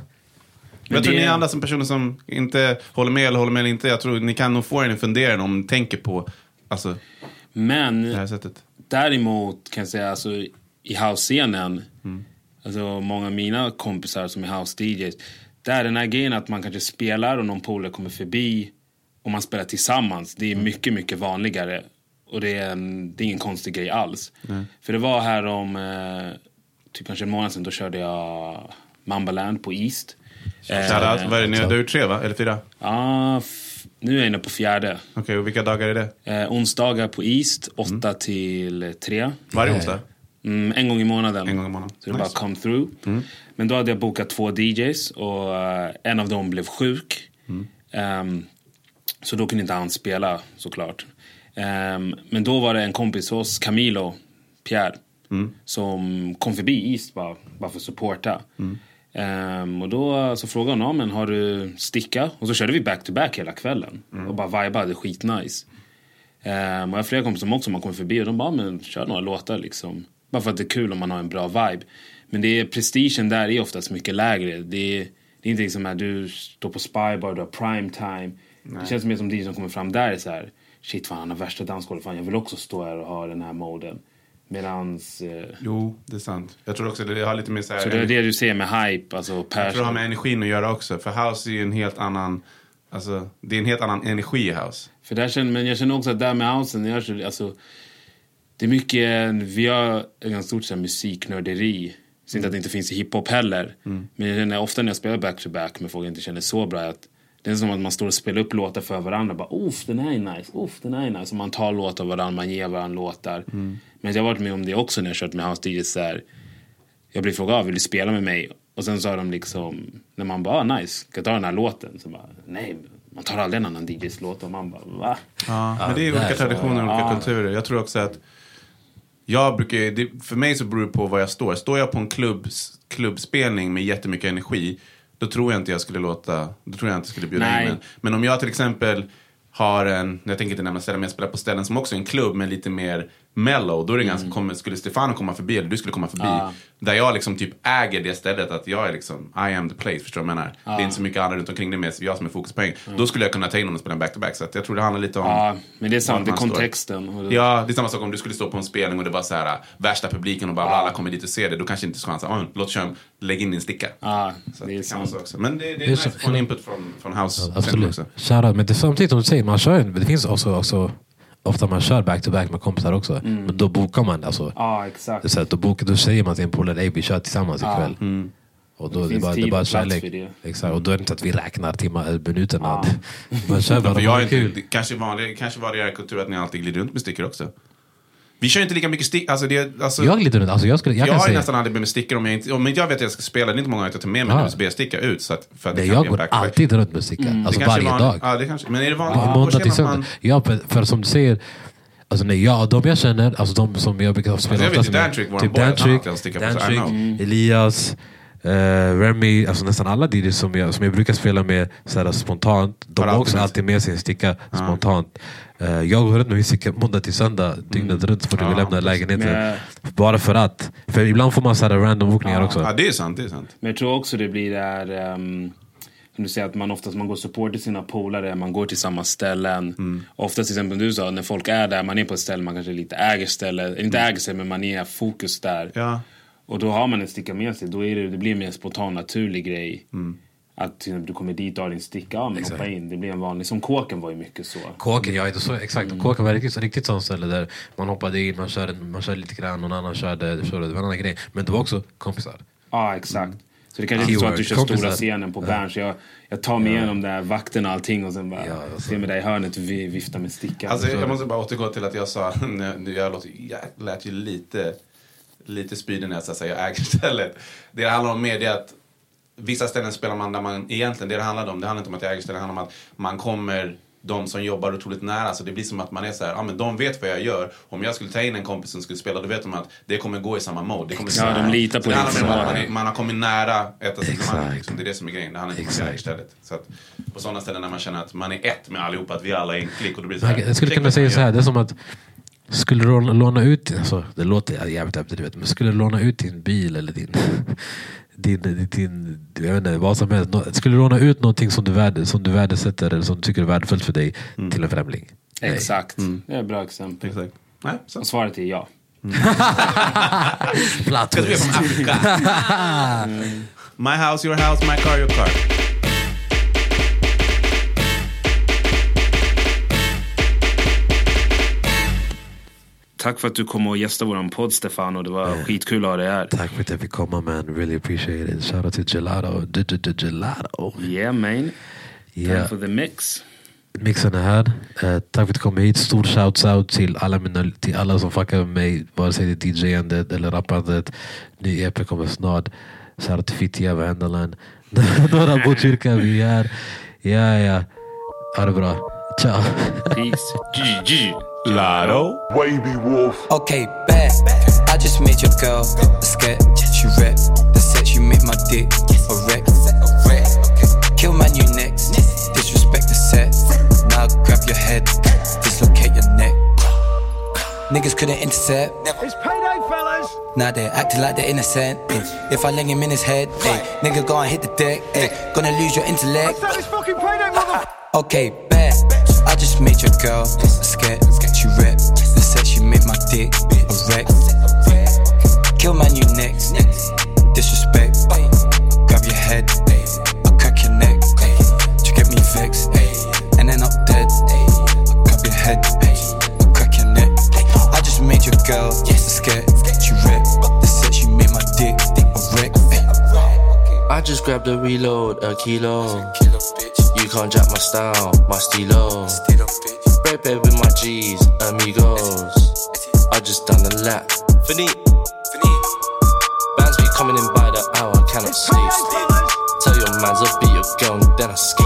Men jag tror
det-
ni andra som personer som inte håller med eller håller med eller inte, jag tror ni kan nog få en fundera om ni tänker på alltså,
Men
det här sättet.
Däremot kan jag säga alltså i house-scenen, alltså många av mina kompisar som är house-DJs, där är den här grejen att man kanske spelar och någon polare kommer förbi och man spelar tillsammans. Det är mycket, mycket vanligare. Och det är, en, det är ingen konstig grej alls. För det var här om, eh, typ kanske en månad sedan, då körde jag Mambaland på East.
Shoutout. Vad är det ni? Du har gjort tre va? Eller fyra?
F- nu är jag inne på fjärde.
Okej, och vilka dagar är det?
Eh, onsdagar på East, 8 till 3.
Varje onsdag?
Mm, en gång i månaden.
En gång i månaden.
Så det bara
Nice.
come through. Men då hade jag bokat två DJs och eh, en av dem blev sjuk. Ehm, så då kunde inte han spela såklart. Ehm, men då var det en kompis hos Camilo, Pierre, som kom förbi East bara, bara för att supporta. Ehm, och då så frågade hon, ja, men har du sticka? Och så körde vi back to back hela kvällen. Och bara vibade skitnice. Um, och jag har flera kompisar som också man kommer förbi och de bara, men kör några låtar liksom. Bara för att det är kul om man har en bra vibe. Men det är, prestigen där är oftast mycket lägre. Det är, det är inte liksom att du står på Spybar, du har prime time. Det känns mer som det som kommer fram där är så här, shit fan han har värsta dansgolvet, fan jag vill också stå här och ha den här moden. Medans, eh,
Jo, det är sant. Jag tror också det har lite mer så här...
så det är det du ser med hype, alltså
Jag tror det har
passion.
med energin att göra också. För house är ju en helt annan... Alltså, det är en helt annan energi i house.
För där känner, men jag känner också att där med housen, jag känner, alltså, det är mycket, vi har en ganska stort så här, musiknörderi. Så inte att det inte finns i hiphop heller. Men jag känner ofta när jag spelar back-to-back med folk jag inte känner så bra att det är som att man står och spelar upp låtar för varandra. Bara, Uff, den här är nice. Uff, den här är nice. Och man tar låtar av varandra, man ger varandra låtar. Men jag har varit med om det också när jag kört med house DJs. Så här, jag blir frågad, ah, vill du spela med mig? Och sen har de liksom, när man bara, ah, nice, ska jag ta den här låten? Så bara, nej, man tar aldrig en annan DJs låt. Och man bara, va?
Ja, men det är olika traditioner och olika
ja.
kulturer. Jag tror också att... Jag brukar, det, för mig så beror det på var jag står. Står jag på en klubb, klubbspelning med jättemycket energi, då tror jag inte jag skulle låta... Då tror jag inte jag skulle bjuda
Nej.
in en. Men om jag till exempel har en, jag tänker inte nämna ställen, men jag spelar på ställen som också är en klubb men lite mer mellow. Då är det ganska, kommer, skulle Stefano komma förbi eller du skulle komma förbi.
Mm. Ja.
Där jag liksom typ äger det stället, att jag är liksom, I am the place, förstår du vad jag menar? Det är inte så mycket andra runt omkring, det är jag som är fokuspoäng. Då skulle jag kunna ta in honom och spela en back-to-back. Så att jag tror det handlar lite om...
Ja, men det är sant, det är kontexten. Och det,
Ja, det är samma sak om du skulle stå på en spelning och det var så här värsta publiken och bara alla kommer dit och ser det. Då kanske inte ska han säga, "Oj, låt köra, lägg in din sticka.
Ja,
Så
det är sant.
så också. Men det, det är,
Det är
nice
så-
att få en input från, från house
Absolut.
också.
Shoutout. Men det är samtidigt som du säger, man kör, ju- det finns också, också ofta man kör back-to-back med kompisar också.
Mm.
Men då bokar man. Alltså,
Ja, exakt.
så att då, bokar, då säger man till en polare, "Ey, vi kör tillsammans
Ja.
ikväll. Och då,
Det
det, bara, det är bara kärlek. Exakt. Och då är det inte att vi räknar timmar, eller minuterna.
Ja.
Man kör bara,
För
man
jag är inte,
kul.
det kanske, vanlig, kanske var det er kultur att ni alltid glider runt med stickor också. Vi kör inte lika mycket stickor. Alltså det, alltså,
Jag glider runt. Alltså jag, skulle, jag,
jag
kan
har
säga,
nästan aldrig med mig stickor om jag inte, om jag vet att jag ska spela. Det är inte många gånger att jag tar med mig
Ja.
en USB-sticka ut. Så att, för att det kan
jag går alltid runt med sticka.
Det
Alltså
är
varje dag.
Ja, det kanske, men är det vanligt?
Ja,
Ja,
måndag till söndag.
man-
Ja, för, för som du säger, alltså nej, jag, de jag känner, alltså de som jag brukar spela
Alltså, jag vet
med,
Dantrick,
typ Dantrick, Dantrick. Elias, eh, Remy, alltså nästan alla DJs som jag, som jag brukar spela med såhär, spontant, de
Har
också alltid med sig en sticka spontant. Eh, jag går runt med min sticka måndag till söndag, dygnet runt så fort jag vill lämna lägenheten.
Men-
Bara för att. För ibland får man såhär random bokningar också.
Ja, det är sant. Det är sant.
Men jag tror också det blir där... Um, som du säger att man oftast man går support till sina polare, man går till samma ställen.
Mm.
Oftast till exempel du sa, när folk är där, man är på ett ställe, man kanske lite äger stället. Inte äger sig, men man är fokus där.
Mm. Ja.
Och då har man en sticka med sig, då är det, det blir en mer spontan, naturlig grej.
Mm.
Att du kommer dit och har din sticka, ja, men hoppa in. Det blir en vanlig, som kåken var ju mycket så.
Kåken, ja så, exakt.
Mm.
Kåken var riktigt, riktigt sånt ställe där man hoppade in, man körde, man körde lite grann, någon annan körde, du, det var en annan grej. Men det var också kompisar.
Ja, exakt. Så det kanske inte är så att du kör
Keyword,
stora
kompisar.
scenen på Berns. Jag, jag tar mig igenom där vakterna och allting och sen bara
Ja, alltså.
ser mig där i hörnet och vi- viftar med stickan.
Alltså, jag måste bara återgå till att jag sa, när jag låter, jag lät ju lite, lite spydig när jag att jag äger stället. Det det handlar om mer det att vissa ställen spelar man där man egentligen, det det handlar om, det handlar inte om att jag äger ställen, det handlar om att man kommer de som jobbar otroligt nära, så det blir som att man är så här, ja men de vet vad jag gör. Om jag skulle ta in en kompis som skulle spela, då vet de att det kommer gå i samma mode. Det kommer
Ja, de litar på
det handlar om att man, är- man har kommit nära ett.
Exakt.
Liksom. Det är det som är grejen, det handlar inte om att jag äger
Exakt.
stället. Så att på sådana ställen när man känner att man är ett med allihopa, att vi alla är en klick och då blir det så här,
Jag skulle kunna säga
man
så här, det är som att skulle du låna- ut, alltså, det låter jävligt överdrivet, men skulle du låna ut din bil eller din, din, din, din jag vet inte, vad som helst. Skulle du låna ut någonting som du, värde, som du värdesätter eller som du tycker är värdefullt för dig till en främling? Nej.
Exakt. Det är ett bra exempel.
Exakt. Nej, så.
Och svaret är ja.
Twist.
from Africa. My house, your house, my car, your car.
Tack för att du kom och gästade våran podd Stefano. Det var skitkul att ha dig här.
Tack för att jag fick komma man, really appreciate it. Shout out till Gelato. Du, du, du, Gelato.
Yeah man. Time
Yeah.
for the mix.
Mixen är här. Eh, tack för att du kom hit. Stor shouts out till alla, mina, till alla som fuckar med mig. Vare sig det är DJandet eller rappandet. Ny EP kommer snart. Shoutout till Fittja, Vanderland. Norra Botkyrka, vi är här. Ja, ja. Ha det bra. Ciao.
Peace. Gigi, Gigi.
Wavy Wolf.
Okay, bad. I just made your girl a scat. She rap. The sex you make my dick a wreck. Kill man, you next. Disrespect the set. Now grab your head. Dislocate your neck. Niggas couldn't intercept.
It's payday, fellas.
Now they're acting like they're innocent. eh. If I ling him in his head, eh, nigga go and hit the deck. eh. Gonna lose your intellect.
That is fucking payday, mother.
Okay, bad. I just made your girl a scat. She rap. The sex she made my dick a wreck. Kill man, you next. Disrespect. Grab your head. I'll crack your neck. To get me vexed. And then up dead. Grab your head. I'll crack your neck. I just made your girl a scat. She rap. The sex she made my dick a wreck.
I just grabbed a reload, a kilo. You can't jack my style, my stilo. Bed with my G's, amigos. I just done the lap. Fini. Bands be coming in by the hour, I cannot sleep. Tell your mans I'll beat your girl and then I ski.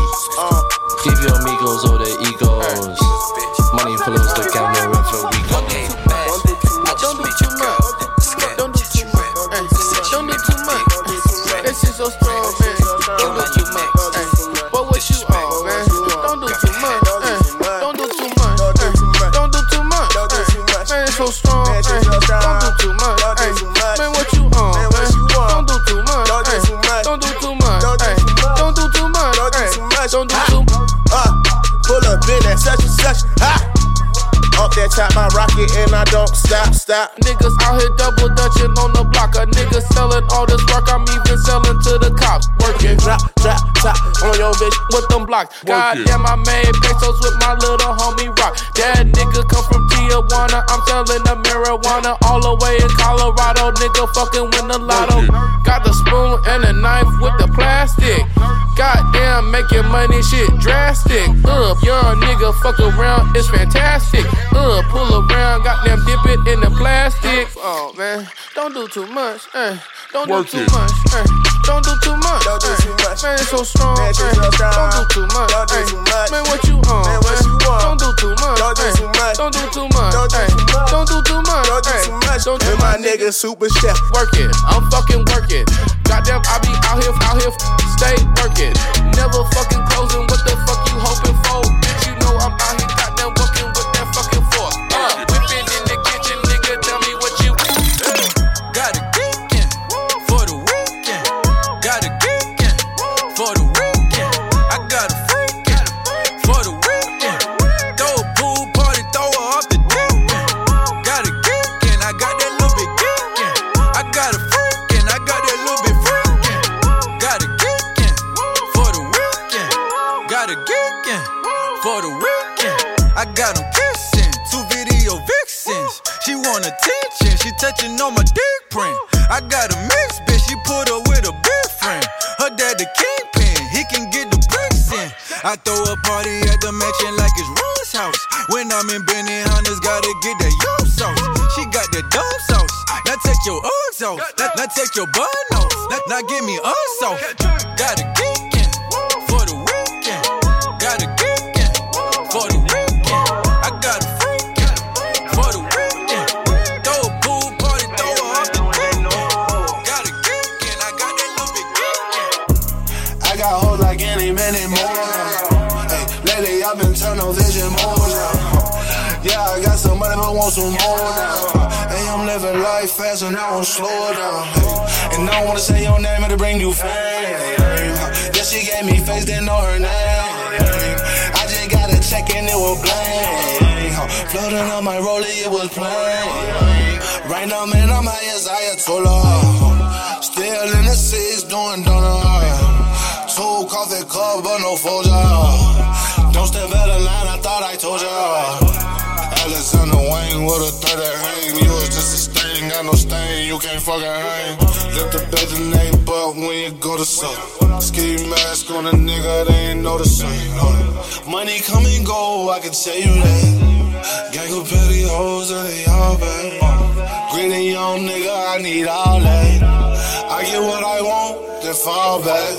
Pop my rocket and I don't stop, stop.
Niggas out here double dutching on the block. A nigga selling all this work, I'm even selling to the cops. Working,
Drop, drop, top on your bitch.
with them blocks. Goddamn, I made pesos with my little homie Rock. That nigga come from Tijuana. I'm selling the marijuana all the way in Colorado. Nigga fucking win the lotto. Got the spoon and a knife with the plastic. Goddamn, making money shit drastic. Uh, young nigga fuck around, it's fantastic. Uh, pull around, goddamn dip it in the plastic. Oh man, don't do too much. Eh. Don't
Work
do too
it.
much. Eh. Don't do too much.
Don't do
eh.
too much.
Man, it's so strong.
Man, it's
eh.
so strong.
Don't do too much.
Don't do
eh.
too much.
Man, what you on?
Man, what you want?
Don't do too much.
Don't do too much.
Don't do too much.
Don't do too much.
Don't do too much.
Don't do too much.
Don't
And my nigga super chef.
work it. I'm fucking working. Goddamn, I be out here, out here, stay working. Never fucking closing. What the fuck you hoping
for? Want attention, she touching on my dick print. I got a mix, bitch, she put her with a big friend. Her dad the kingpin, he can get the bricks in. I throw a party at the mansion like it's Ron's house. When I'm in Benny Hunters, gotta get that yo sauce. She got the dumb sauce. Now take your Uggs off. Now, now take your bun off. Now, now give me a geekin'
want some more now. Hey, I'm living life fast and I won't slow down. Hey, and I don't wanna say your name, it'll bring you fame. Yeah, she gave me face, didn't know her name. I just got a check and it was blank. Floating on my rollie, it was plain. Right now, man, I'm high as Ayatollah. Still in the seats doing donuts. Two coffee cup, but no Folger. Don't step out of line, I thought I told ya. Wayne with a 30 hang. You was just a stain, got no stain, you can't fucking hang. Lift the bed the name, but when you go to suck. Ski mask on a nigga, they ain't noticing. Uh, money come and go, I can tell you that. Gang of petty hoes and they all bad. Uh, Greedy young nigga, I need all that. I get what I want, then fall back.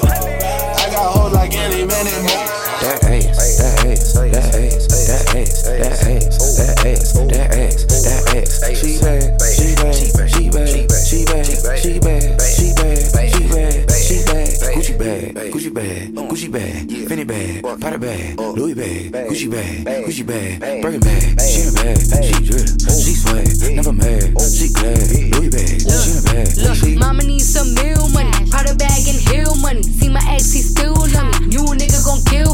I got hoes like any minute more.
That ass, ass, that ass, that ass, that ass, that ass, that ass, that ass. She bad, she bad, she bad, she bad, she bad, she bad, she bad, she bad. Gucci bag, Gucci bag, Gucci bag, Fendi bag, Prada bag, Louis bag, Gucci bag, Gucci bag, Birkin bag. She in a bag, she drip, she swag, never mad, she glad. Louis bag, she in a bag,
Look, mama needs some meal money. Prada bag and heel money. See my ex, he still love me. You a nigga gon' kill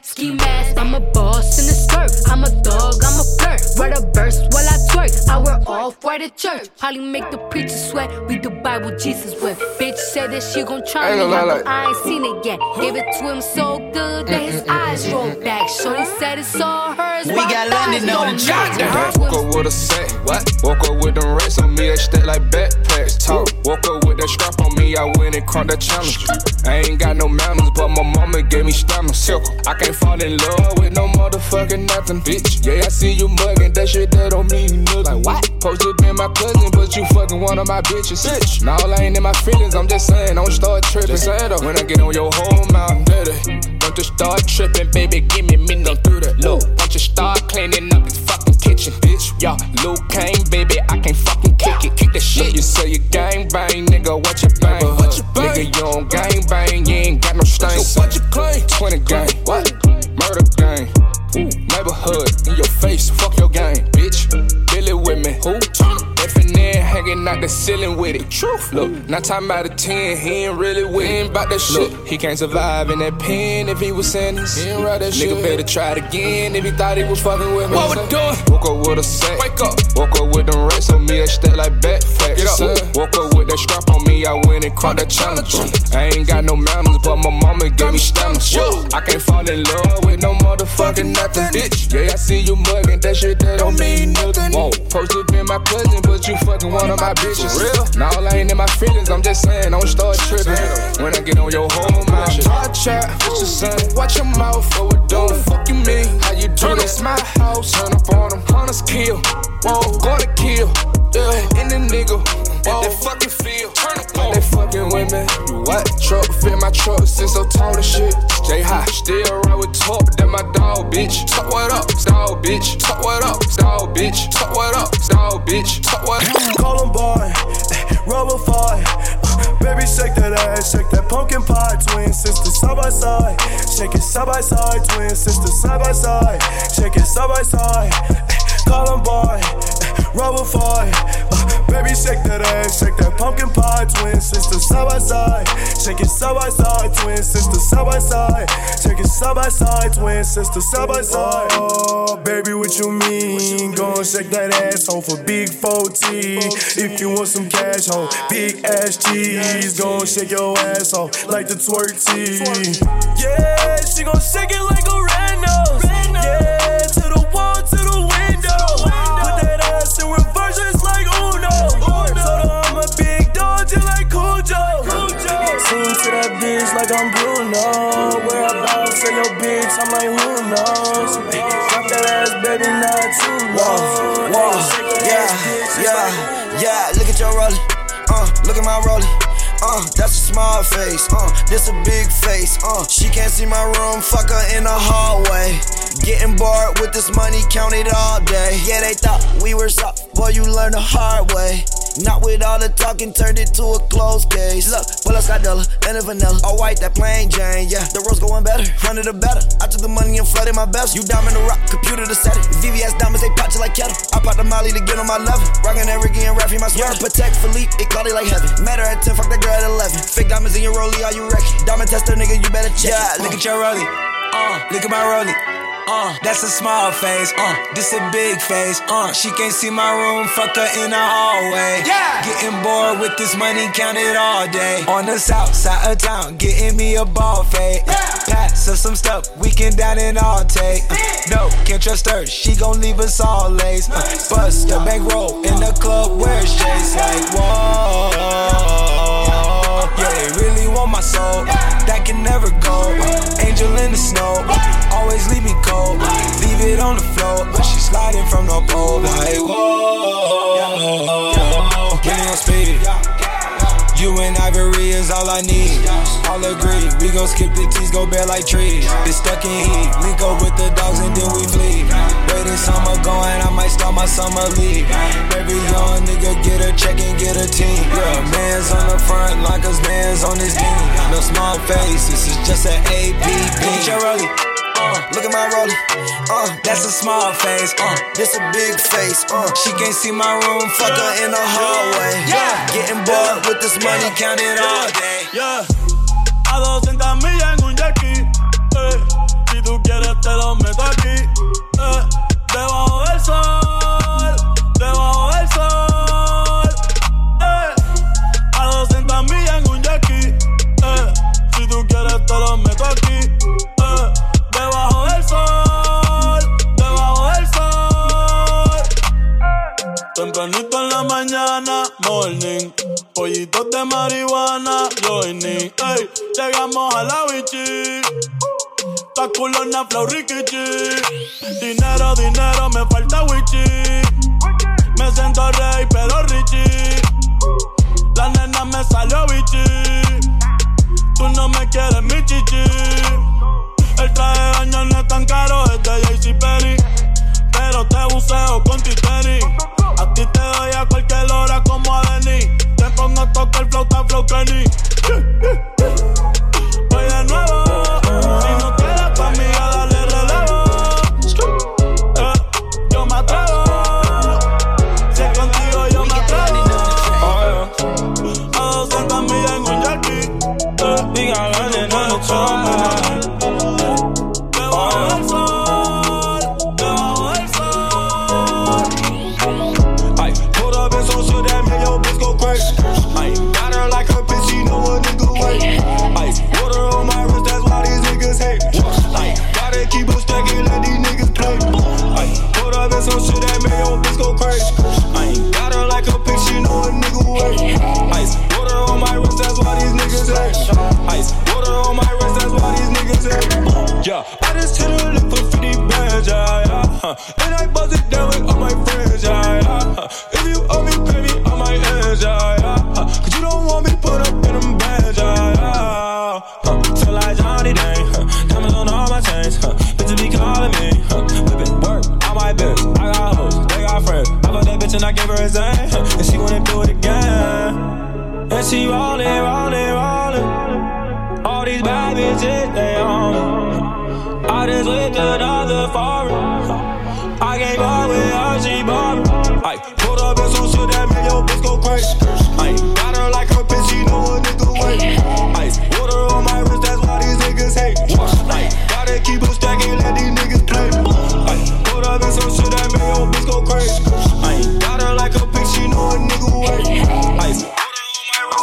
Ski mask. I'm a boss in a skirt. I'm a dog, I'm a flirt. Write a verse while I twerk. I wear off white at church. Probably make the preacher sweat. Read the Bible Jesus with. Bitch said that she gon' try me.
gonna lie,
but
like-
I ain't seen it yet. Gave it to him so good that his eyes rolled back. Shorty said it's all hers.
We
while
got
thighs
London on the track
back.
now.
Woke up with a set. What? Woke up with them racks on me, they stack like backpacks. Talk. Woke up with that strap on me, I went and caught that challenge. I ain't got no manners, but my mama gave me stamina. I can't fall in love with no motherfucking nothing, bitch. Yeah, I see you mugging, that shit that don't mean nothing. Like what? Supposed to be my cousin, but you fucking one of my bitches. Bitch. Now I ain't in my feelings, I'm just saying, don't start tripping. Just though, when I get on your whole mouth, daddy. Don't just start tripping, baby, give me a minute through that. Look, don't you start cleaning up this fucking kitchen, bitch. Yo, Luke Kane, baby, I can't fucking kick it, kick the shit. You say you gang bang, nigga, what you bang? What you bang? Nigga, you don't gang bang, you ain't got no stain. So what you claim? 20 gang, what? Murder gang. Ooh, neighborhood in your face, fuck your gang, bitch. Billy with me, who? And then hanging hanging out the ceiling with it. Truth, look, not time out of ten, he ain't really with it. Ain't about that shit. He can't survive in that pen if he was sentenced. He ain't right that Nigga better try it again if he thought he was fucking with me. What we doing? Woke up with a sack. Wake up. Woke up with them rats on me, I stack like back fat. Get up. Son. Woke up with that strap on me, I went and caught that challenge. I ain't got no manners, but my mama gave me stamina. I can't fall in love with no motherfucking nothing, bitch. Yeah, I see you mugging, that shit that don't mean nothing. Whoa, posted been my cousin, but you fucking one of my bitches. Real? Now I ain't in my feelings, I'm just saying, don't start tripping. When I get on your whole mind, watch out, what you saying? Watch your mouth, what we doing? Fuck you mean? How you do this? My house, turn up on them, hunters kill. Whoa, gonna kill. Yeah, in the nigga. Whoa, they fucking feel. On they fucking with me. You what? Truck fit my truck, sit so tall and shit. J high, still ride with top, that my dog, bitch. Talk what up, dog, bitch. Talk what up, dog, bitch. Talk what up, dog, bitch. Talk what up.
Call him boy, eh, rubber five. Uh, baby, shake that ass, shake that pumpkin pie. Twin sisters side by side, shake it side by side. Twin sisters side by side, shake it side by side. Eh, call him boy, eh, rubber five. Baby, shake that ass, shake that pumpkin pie. Twin sisters side by side, shake it side by side. Twin sisters side by side, shake it side by side. Twin sisters side by side. Oh, baby, what you mean? Go and shake that ass home for big 4T. If you want some cash home, big ass cheese. Go and shake your ass off like the twerk tee. Yeah, she gon' shake it like a rando. Yeah, to the wall, to the window. Like I'm Bruno. Whereabouts in your bitch? I'm like, who knows? Drop that ass, baby, not too long.
Whoa, yeah, yeah, yeah. Look at your rollie, uh, look at my rollie. Uh, that's a small face, uh, this a big face, uh. She can't see my room, fuck her in the hallway. Getting bored with this money, count it all day. Yeah, they thought we were soft, boy, you learn the hard way. Not with all the talking, turned it to a closed case. Look, pull up Scotella and a vanilla. All white, that plain Jane, yeah. The rose going better, hundred the better. I took the money and flooded my best. You diamond the rock, computer to set it. VVS diamonds, they pop you like kettle. I pop the molly to get on my level. Rockin' that Ricky and Raffy, my sweater. Protect Philippe, it called it like heaven. Met her at 10, fuck that girl at 11. Fake diamonds in your rollie, are you wrecking? Diamond tester, nigga, you better check.
Yeah, look at your rollie. Uh, look at my rollie. Uh, that's a small face. Uh, this a big face. Uh, she can't see my room. Fuck her in the hallway. Yeah. Getting bored with this money, count it all day. On the south side of town, getting me a ball fade. Uh, pass us some stuff, we can down and all take. Uh, no, can't trust her. She gon' leave us all lace. Uh, bust a bankroll in the club where chase like whoa. Yeah, they really want my soul. That can never go. Angel in the snow. Always leave me cold. Leave it on the floor. But she sliding from the pole. Like, whoa. Really on speed. You and Ivory is all I need. All agree. We gon' skip the T's, go bare like trees. Been stuck in heat. Link up with the dogs and then we flee. Waiting summer going, I might start my summer league. Every young nigga get a check and get a team. Yeah, man's on the front line, cause man's on his team. No small face, this is just an. Look at your.
Uh, look at my rollie. Uh,
That's a small face.
uh, this a big face. Uh,
She can't see my room.
fuck her in the hallway.
Yeah.
Getting bored with this money, count it all day.
Yeah. A 200 millas en un ski. Eh. Si tú quieres te lo meto aquí. Eh. Debajo del sol. Tempranito en la mañana, morning. Pollitos de marihuana, joining. Ey, llegamos a la bichi. La culona flow rikichi. Dinero, dinero, me falta wichi. Me siento rey, pero richie. La nena me salió bichi. Tú no me quieres, mi chichi. El traje de baño no es tan caro, es de JCPenney. Pero te buceo con titani. A ti te doy a cualquier hora como a Denny. Te pongo a tocar flauta, flow Kenny.
Bad they on. I just with another foreign. I gave her with her, she bought. I pulled up in some shit that made your bitch go crazy. I got her like a bitch, she know a nigga wait. I water on my wrist, that's why these niggas hate. I gotta keep a stack and let these niggas play. I pulled up in some shit that made your bitch go crazy. I got her like her bitch, she know a nigga wait. I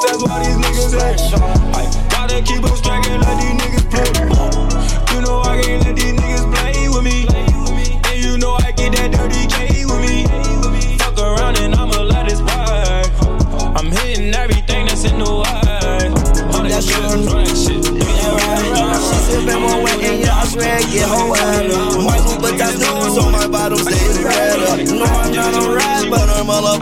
that's why these niggas hate. I gotta keep a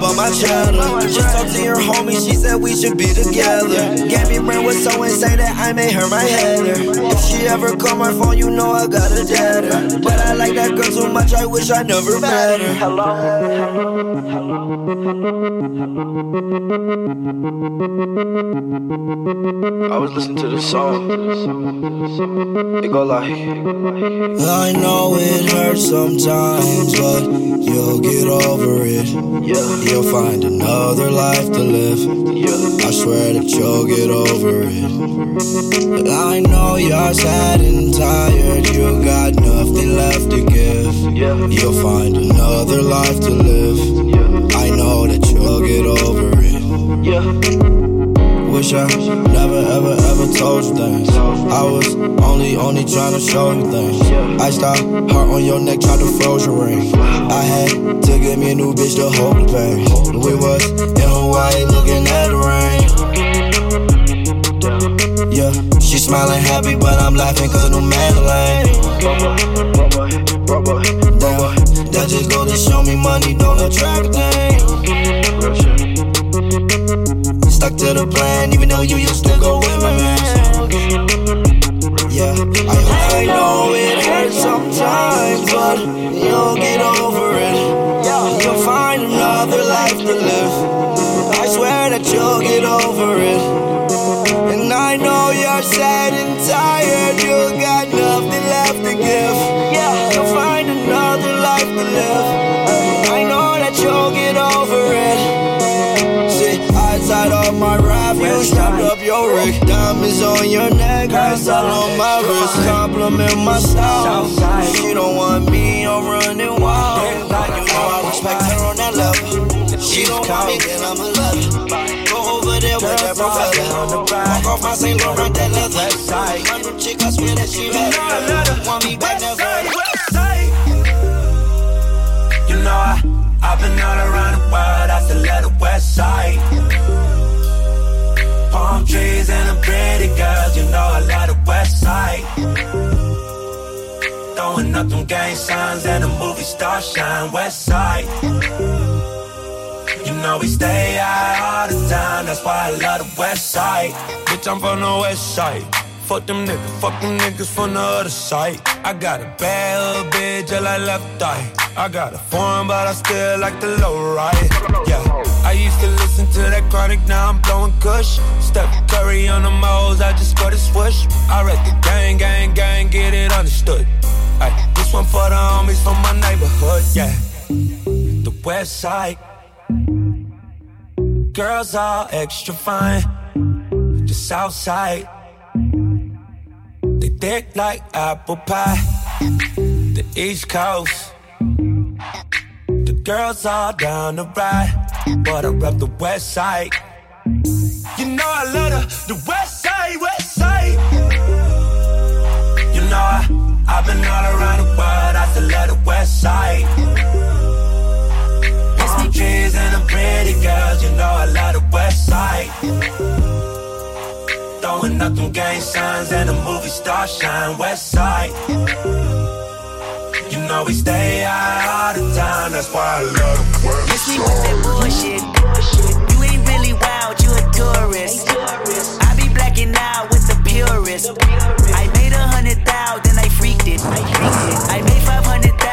On my cheddar. She talked to your homie, she said we should be together. Gabby Brand was so insane that I made her my header. If she ever call my phone, you know I got a deader. But I like that girl so much, I wish I never met her.
I was listening to the song. It go like.
I know it hurts sometimes, but you'll get over it. Yeah. You'll find another life to live. Yeah. I swear that you'll get over it. I know you're sad and tired, you got nothing left to give. Yeah. You'll find another life to live. It. Wish I never ever ever told you things. I was only only trying to show you things. I stopped heart on your neck, tried to froze your ring. I had to get me a new bitch to hold the pain. We was in Hawaii looking at the rain. Yeah, she smiling happy, but I'm laughing cause a new Madeline. Damn, that just go to show me money don't attract things. To the plan, even though you used to go with my man. Yeah, I, I know it hurts sometimes, but you'll get over it. You'll find another life to live. I swear that you'll get over it. And I know you're sad and tired, you got nothing left to give. Yeah, you'll find another life to live. Refuge, strapped up your rig. Diamonds on your neck, ice all on my wrist. Compliment my style. She don't want me, I'm running wild. You know I respect her on that level. She don't want me, then I'm a lover. Go over there with that propeller. Walk off my St. Laurent, that leather. My new chick, I swear that she better. Want me back never.
You know I, I've been all around the world, I still love the west side. Palm trees and the pretty girls, you know I love the west side. Throwing up them gang signs and the movie star shine, west side. You know we stay high all the time, that's why I love the west side.
Bitch, I'm from the west side. Fuck them niggas, fuck them niggas from the other side. I got a bad bitch, just like left eye. I got a foreign, but I still like the low ride. Yeah, To listen to that chronic, now I'm blowing kush. Step Curry on the moles, I just scored a swoosh. I read the gang, gang, gang, get it understood. Ay, this one for the homies from my neighborhood, yeah. The west side. Girls all extra fine. The south side. They thick like apple pie. The east coast. The girls all down the ride. But I rep the west side. You know I love the, the west side, west side.
You know I, I've been all around the world, I still love the west side. Palm trees and the pretty girls, you know I love the west side. Throwing up them gang signs and the movie star shine, west side. You know we stay high all the time, that's why I love the west
Miss me with that bullshit. You ain't really wild, you a tourist. I be blacking out with the purist. I made a hundred thousand, I freaked it. I made five hundred thousand, freaked it. I bought a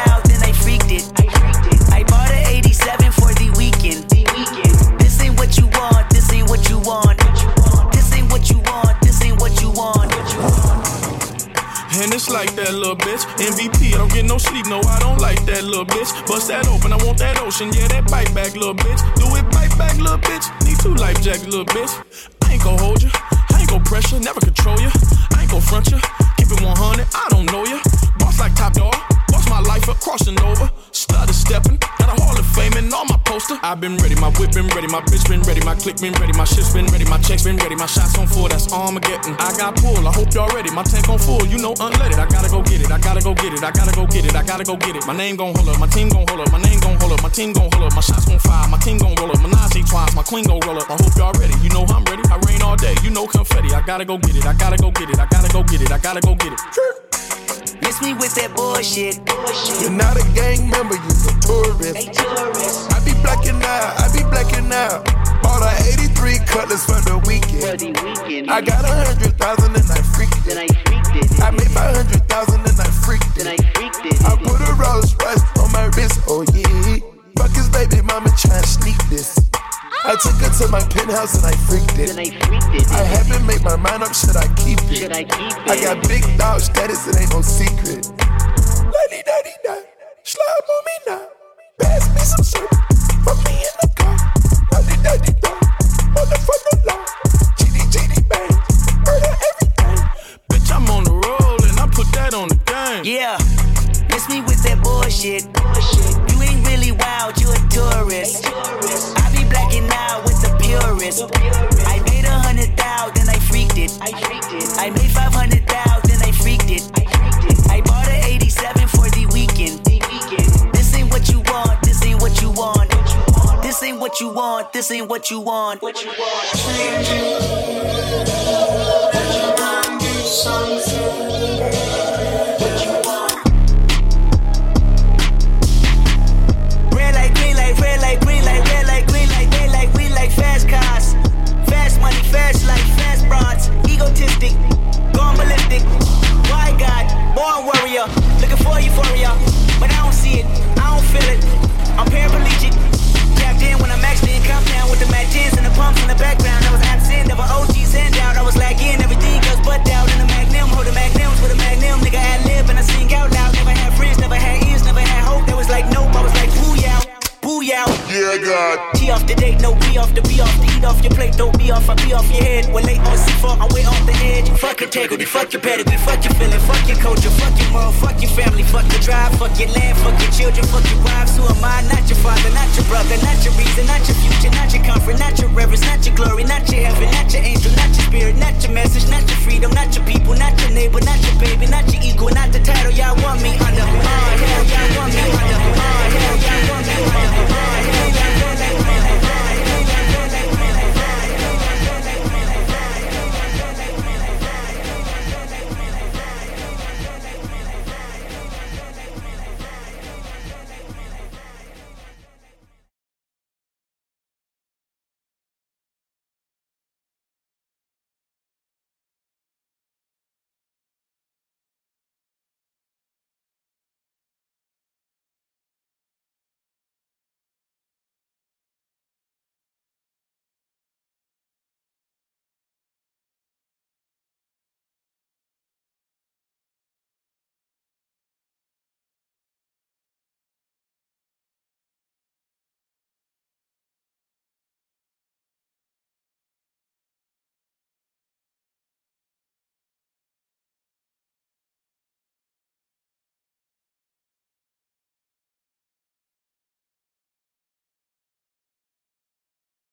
87 for
MVP, I don't get no sleep, no, I don't like that little bitch. Bust that open, I want that ocean, yeah, that bite back, little bitch. Do it, bite back, little bitch. Need two life jackets, little bitch. I ain't gon' hold you, I ain't gon' pressure, never control you. I ain't gon' front you, keep it 100, I don't know you. Boss like top dog, up, crossing over. Stutter stepping, got a Hall of Fame and all my poster. I've been ready, my whip been ready, my bitch been ready, my click been ready, my shit's been ready, my checks been ready, my shots on full, that's Armageddon. I got pull, I hope y'all ready, my tank on full, you know unleaded. I gotta go get it, I gotta go get it, I gotta go get it, I gotta go get it. My name gon' hold up, my team gon' hold up, my name gon' hold up, my team gon' hold up, my shots gon' fire, my team gon' roll up, my Nazi twice, my queen gon' roll up. I hope y'all ready, you know I'm ready. I rain all day, you know confetti. I gotta go get it, I gotta go get it, I gotta go get it, I gotta go get it.
Miss me with that bullshit.
You're not a gang member, you're a tourist. I be blacking out, I be blacking out. Bought a 83 cutlass for the weekend. I got a hundred thousand and I freaked it. I made my hundred thousand and I freaked it. I put a Rolls Royce on my wrist, oh yeah. Fuck his baby mama trying to sneak this. I took her to my penthouse and I freaked it. I freaked it I haven't made my mind up, should I keep it? Should I keep it? I got big dog status, it ain't no secret. Lady daddy da, slide on me now. Pass me some syrup, put me in the car. Lady daddy da, motherfucker law. GD GD bang, murder everything.
Bitch, I'm on the roll and I put that on the game.
Yeah, miss me with that bullshit. You ain't really wild, you a tourist. I be blacking out with the purist. I made a hundred thousand, then I freaked it. I made five hundred thousand, then I freaked it. I bought an 87 for the weekend. This ain't what you want, this ain't what you want. This ain't what you want, this ain't what you want. What you Red Egotistic, gone ballistic. Why God, born warrior, looking for euphoria. integrity. Fuck your pedigree, fuck your feeling, fuck your culture, fuck your mom, fuck your family, fuck your drive. fuck your land, fuck your children, fuck your wives. Who am I? Not your father, not your brother, not your reason, not your future, not your comfort, not your reverence, not your glory, not your heaven, not your angel, not your spirit, not your message, not your freedom, not your people, not your neighbor, not your baby, not your ego, not the title. Y'all want me under? the hell, y'all want me under? the hell, y'all want me under? the hell, y'all want me under?